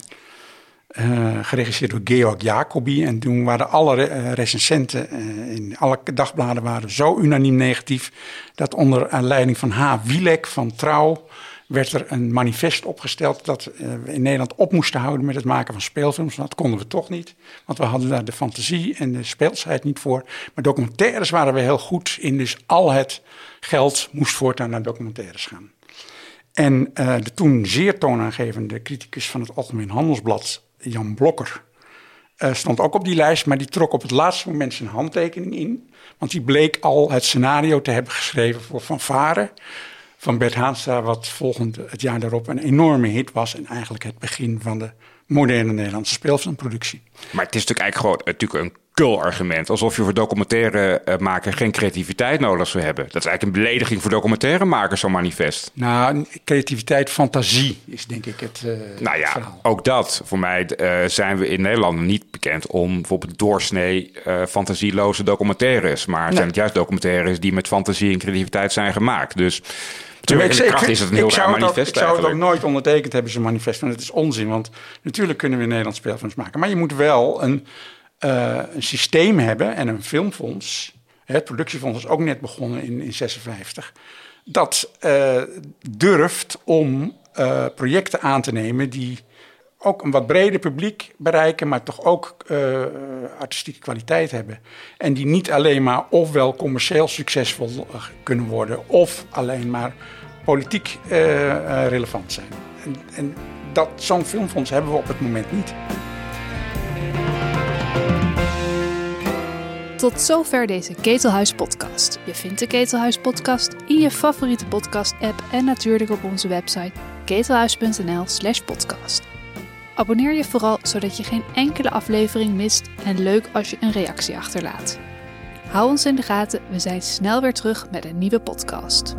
Uh, geregisseerd door Georg Jacobi. En toen waren alle re recensenten in alle dagbladen waren zo unaniem negatief. dat onder leiding van H. Wielek van Trouw werd er een manifest opgesteld dat we in Nederland op moesten houden met het maken van speelfilms. Dat konden we toch niet, want we hadden daar de fantasie en de speelsheid niet voor. Maar documentaires waren we heel goed in, dus al het geld moest voortaan naar documentaires gaan. En uh, de toen zeer toonaangevende criticus van het Algemeen Handelsblad, Jan Blokker, uh, stond ook op die lijst, maar die trok op het laatste moment zijn handtekening in. Want die bleek al het scenario te hebben geschreven voor Van Varen van Bert Haanstra, wat volgend het jaar daarop een enorme hit was. En eigenlijk het begin van de moderne Nederlandse speelfilmproductie. Maar het is natuurlijk eigenlijk gewoon natuurlijk een kul argument. Alsof je voor documentaire uh, maken geen creativiteit nodig zou hebben. Dat is eigenlijk een belediging voor documentairemakers, zo'n manifest. Nou, creativiteit, fantasie is denk ik het uh, Nou ja, verhaal. ook dat. Voor mij uh, zijn we in Nederland niet bekend om bijvoorbeeld doorsnee fantasieloze documentaires. Maar het nee. zijn het juist documentaires die met fantasie en creativiteit zijn gemaakt. Dus... Natuurlijk, in de kracht is het een heel raar manifest ook, Ik zou het ook nooit ondertekend hebben, zo'n manifest. Want het is onzin, want natuurlijk kunnen we in Nederland speelfilms maken. Maar je moet wel een, uh, een systeem hebben en een filmfonds. Het productiefonds is ook net begonnen in 1956. Dat uh, durft om uh, projecten aan te nemen die ook een wat breder publiek bereiken, maar toch ook uh, artistieke kwaliteit hebben. En die niet alleen maar ofwel commercieel succesvol kunnen worden, of alleen maar politiek uh, uh, relevant zijn. En, en dat, zo'n filmfonds hebben we op het moment niet. Tot zover deze Ketelhuis podcast. Je vindt de Ketelhuis podcast in je favoriete podcast app en natuurlijk op onze website ketelhuis.nl slash podcast. Abonneer je vooral zodat je geen enkele aflevering mist en leuk als je een reactie achterlaat. Hou ons in de gaten, we zijn snel weer terug met een nieuwe podcast.